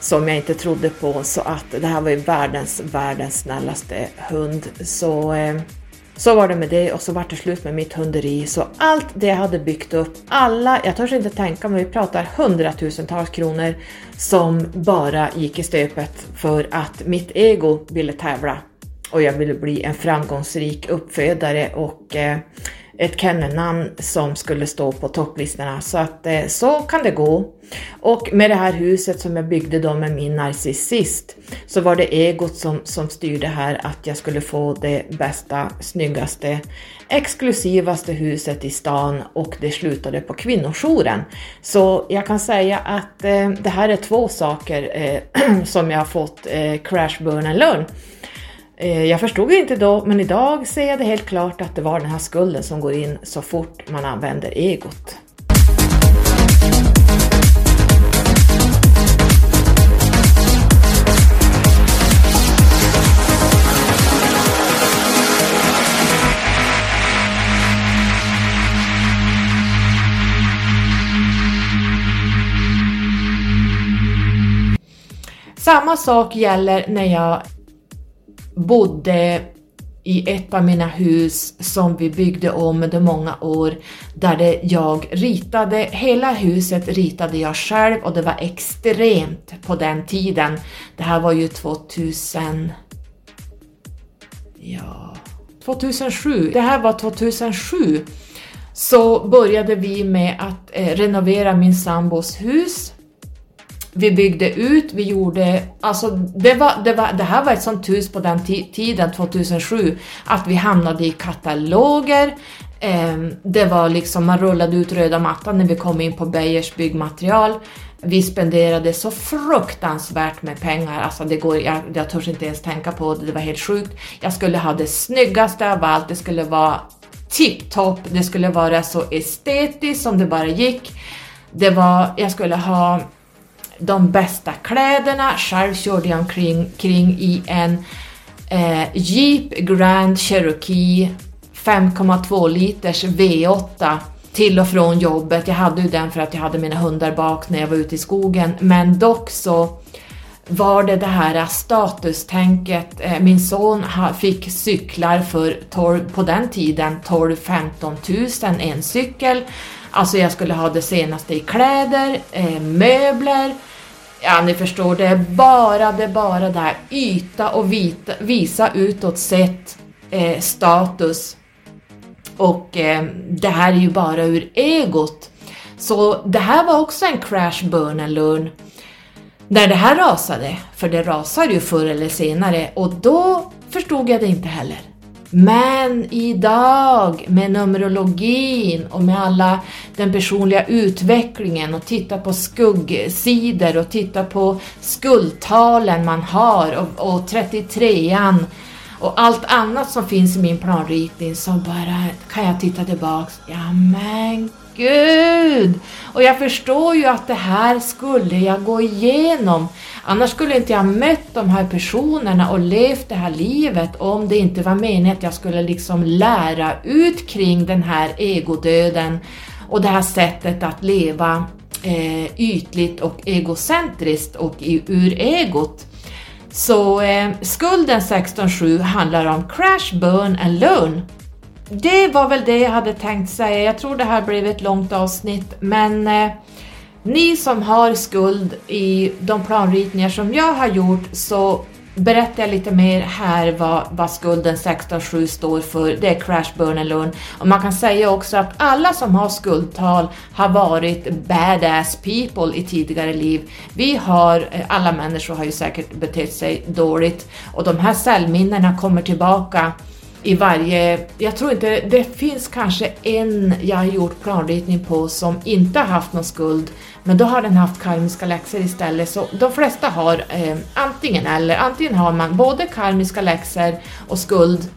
som jag inte trodde på. Så att det här var ju världens, världens snällaste hund. Så, eh, så var det med det och så var det slut med mitt hunderi. Så allt det jag hade byggt upp, alla, jag törs inte tänka mig, vi pratar hundratusentals kronor som bara gick i stöpet för att mitt ego ville tävla och jag ville bli en framgångsrik uppfödare och eh, ett kennelnamn som skulle stå på topplistorna. Så att eh, så kan det gå. Och med det här huset som jag byggde då med min narcissist så var det egot som, som styrde här att jag skulle få det bästa, snyggaste, exklusivaste huset i stan och det slutade på kvinnojouren. Så jag kan säga att eh, det här är två saker eh, som jag har fått eh, crash, burn and learn. Eh, jag förstod inte då, men idag ser jag det helt klart att det var den här skulden som går in så fort man använder egot. Samma sak gäller när jag bodde i ett av mina hus som vi byggde om under många år där det jag ritade, hela huset ritade jag själv och det var extremt på den tiden. Det här var ju 2000... Ja... 2007. Det här var 2007. Så började vi med att eh, renovera min sambos hus vi byggde ut, vi gjorde, alltså det, var, det, var, det här var ett sånt hus på den tiden, 2007, att vi hamnade i kataloger, eh, det var liksom, man rullade ut röda mattan när vi kom in på Beijers byggmaterial. Vi spenderade så fruktansvärt med pengar, alltså det går, jag, jag törs inte ens tänka på det, det var helt sjukt. Jag skulle ha det snyggaste av allt, det skulle vara tipptopp, det skulle vara så estetiskt som det bara gick. Det var, jag skulle ha de bästa kläderna, själv körde jag omkring kring i en eh, Jeep Grand Cherokee 5,2 liters V8 till och från jobbet. Jag hade ju den för att jag hade mina hundar bak när jag var ute i skogen, men dock så var det det här statustänket. Eh, min son fick cyklar för 12, på den tiden 12-15 000 en cykel. Alltså jag skulle ha det senaste i kläder, eh, möbler, Ja, ni förstår, det är bara det bara där yta och vita, visa utåt sett eh, status. Och eh, det här är ju bara ur egot. Så det här var också en crash burn and learn. När det här rasade, för det rasar ju förr eller senare, och då förstod jag det inte heller. Men idag med Numerologin och med alla den personliga utvecklingen och titta på skuggsidor och titta på skuldtalen man har och, och 33an och allt annat som finns i min planritning så bara kan jag titta tillbaks. Ja men gud! Och jag förstår ju att det här skulle jag gå igenom. Annars skulle inte jag mött de här personerna och levt det här livet om det inte var meningen att jag skulle liksom lära ut kring den här egodöden och det här sättet att leva eh, ytligt och egocentriskt och i, ur egot. Så eh, skulden 16.7 handlar om crash, burn and learn. Det var väl det jag hade tänkt säga. Jag tror det här blev ett långt avsnitt, men eh, ni som har skuld i de planritningar som jag har gjort så berättar jag lite mer här vad, vad skulden 16.7 står för. Det är crash, burn and learn. Och man kan säga också att alla som har skuldtal har varit badass people i tidigare liv. Vi har, eh, alla människor har ju säkert betett sig dåligt och de här cellminnena kommer tillbaka i varje, jag tror inte, det finns kanske en jag har gjort planritning på som inte har haft någon skuld, men då har den haft karmiska läxor istället. Så de flesta har eh, antingen eller, antingen har man både karmiska läxor och skuld,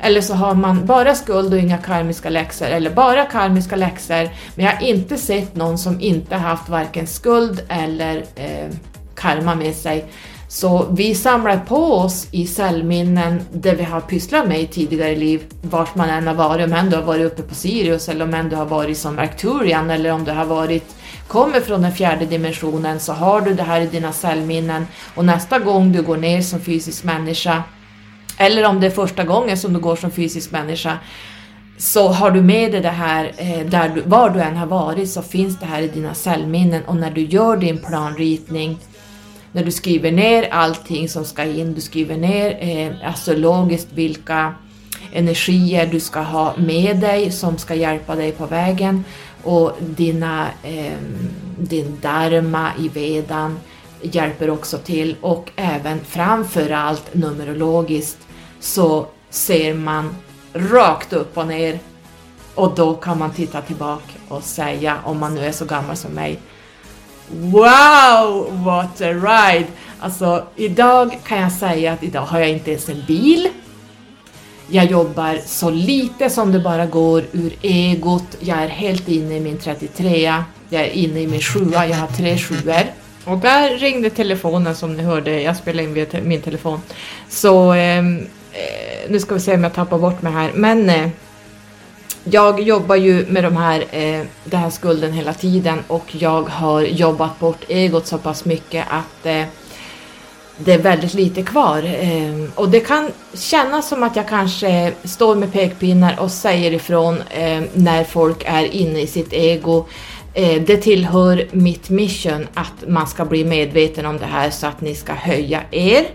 eller så har man bara skuld och inga karmiska läxor, eller bara karmiska läxor, men jag har inte sett någon som inte haft varken skuld eller eh, karma med sig. Så vi samlar på oss i cellminnen det vi har pysslat med i tidigare liv, vart man än har varit, om än du har varit uppe på Sirius eller om än du har varit som Arcturian eller om du har varit, kommer från den fjärde dimensionen så har du det här i dina cellminnen. Och nästa gång du går ner som fysisk människa, eller om det är första gången som du går som fysisk människa, så har du med dig det här, eh, där du, var du än har varit så finns det här i dina cellminnen. Och när du gör din planritning när du skriver ner allting som ska in, du skriver ner eh, alltså astrologiskt vilka energier du ska ha med dig som ska hjälpa dig på vägen. Och dina, eh, din dharma i vedan hjälper också till. Och även framförallt numerologiskt så ser man rakt upp och ner. Och då kan man titta tillbaka och säga, om man nu är så gammal som mig, Wow, what a ride! Alltså, idag kan jag säga att idag har jag inte ens en bil. Jag jobbar så lite som det bara går ur egot. Jag är helt inne i min 33 Jag är inne i min sjua, jag har tre sjuor. Och där ringde telefonen som ni hörde, jag spelade in via min telefon. Så ehm, eh, nu ska vi se om jag tappar bort mig här. Men eh, jag jobbar ju med de här, eh, den här skulden hela tiden och jag har jobbat bort egot så pass mycket att eh, det är väldigt lite kvar. Eh, och det kan kännas som att jag kanske står med pekpinnar och säger ifrån eh, när folk är inne i sitt ego. Eh, det tillhör mitt mission att man ska bli medveten om det här så att ni ska höja er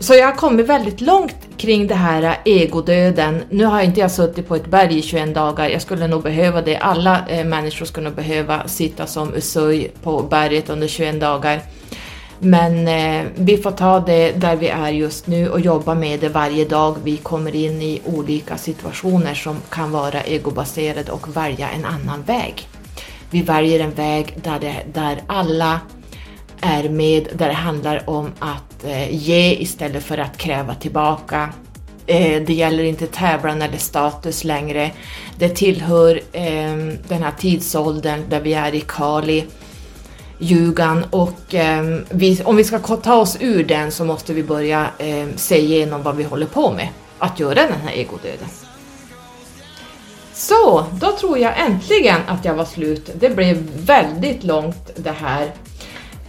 så jag har kommit väldigt långt kring det här egodöden. Nu har inte jag suttit på ett berg i 21 dagar, jag skulle nog behöva det. Alla eh, människor skulle nog behöva sitta som Usui på berget under 21 dagar. Men eh, vi får ta det där vi är just nu och jobba med det varje dag vi kommer in i olika situationer som kan vara egobaserade och välja en annan väg. Vi väljer en väg där, det, där alla är med, där det handlar om att eh, ge istället för att kräva tillbaka. Eh, det gäller inte tävlan eller status längre. Det tillhör ehm, den här tidsåldern där vi är i Kali, ljugan och ehm, vi, om vi ska ta oss ur den så måste vi börja ehm, se igenom vad vi håller på med, att göra den här egodöden. Så, då tror jag äntligen att jag var slut. Det blev väldigt långt det här.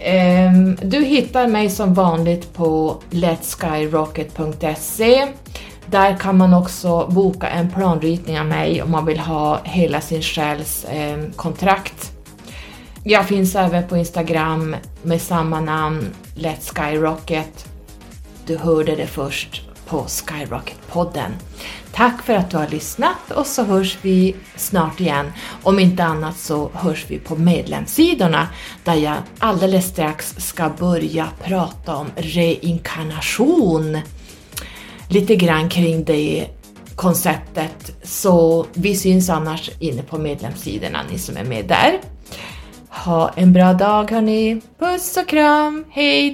Um, du hittar mig som vanligt på letskyrocket.se. Där kan man också boka en planritning av mig om man vill ha hela sin själs um, kontrakt. Jag finns även på Instagram med samma namn, Let's Skyrocket. Du hörde det först på Skyrocket-podden. Tack för att du har lyssnat och så hörs vi snart igen. Om inte annat så hörs vi på medlemssidorna där jag alldeles strax ska börja prata om reinkarnation. Lite grann kring det konceptet. Så vi syns annars inne på medlemssidorna, ni som är med där. Ha en bra dag hörni! Puss och kram, hej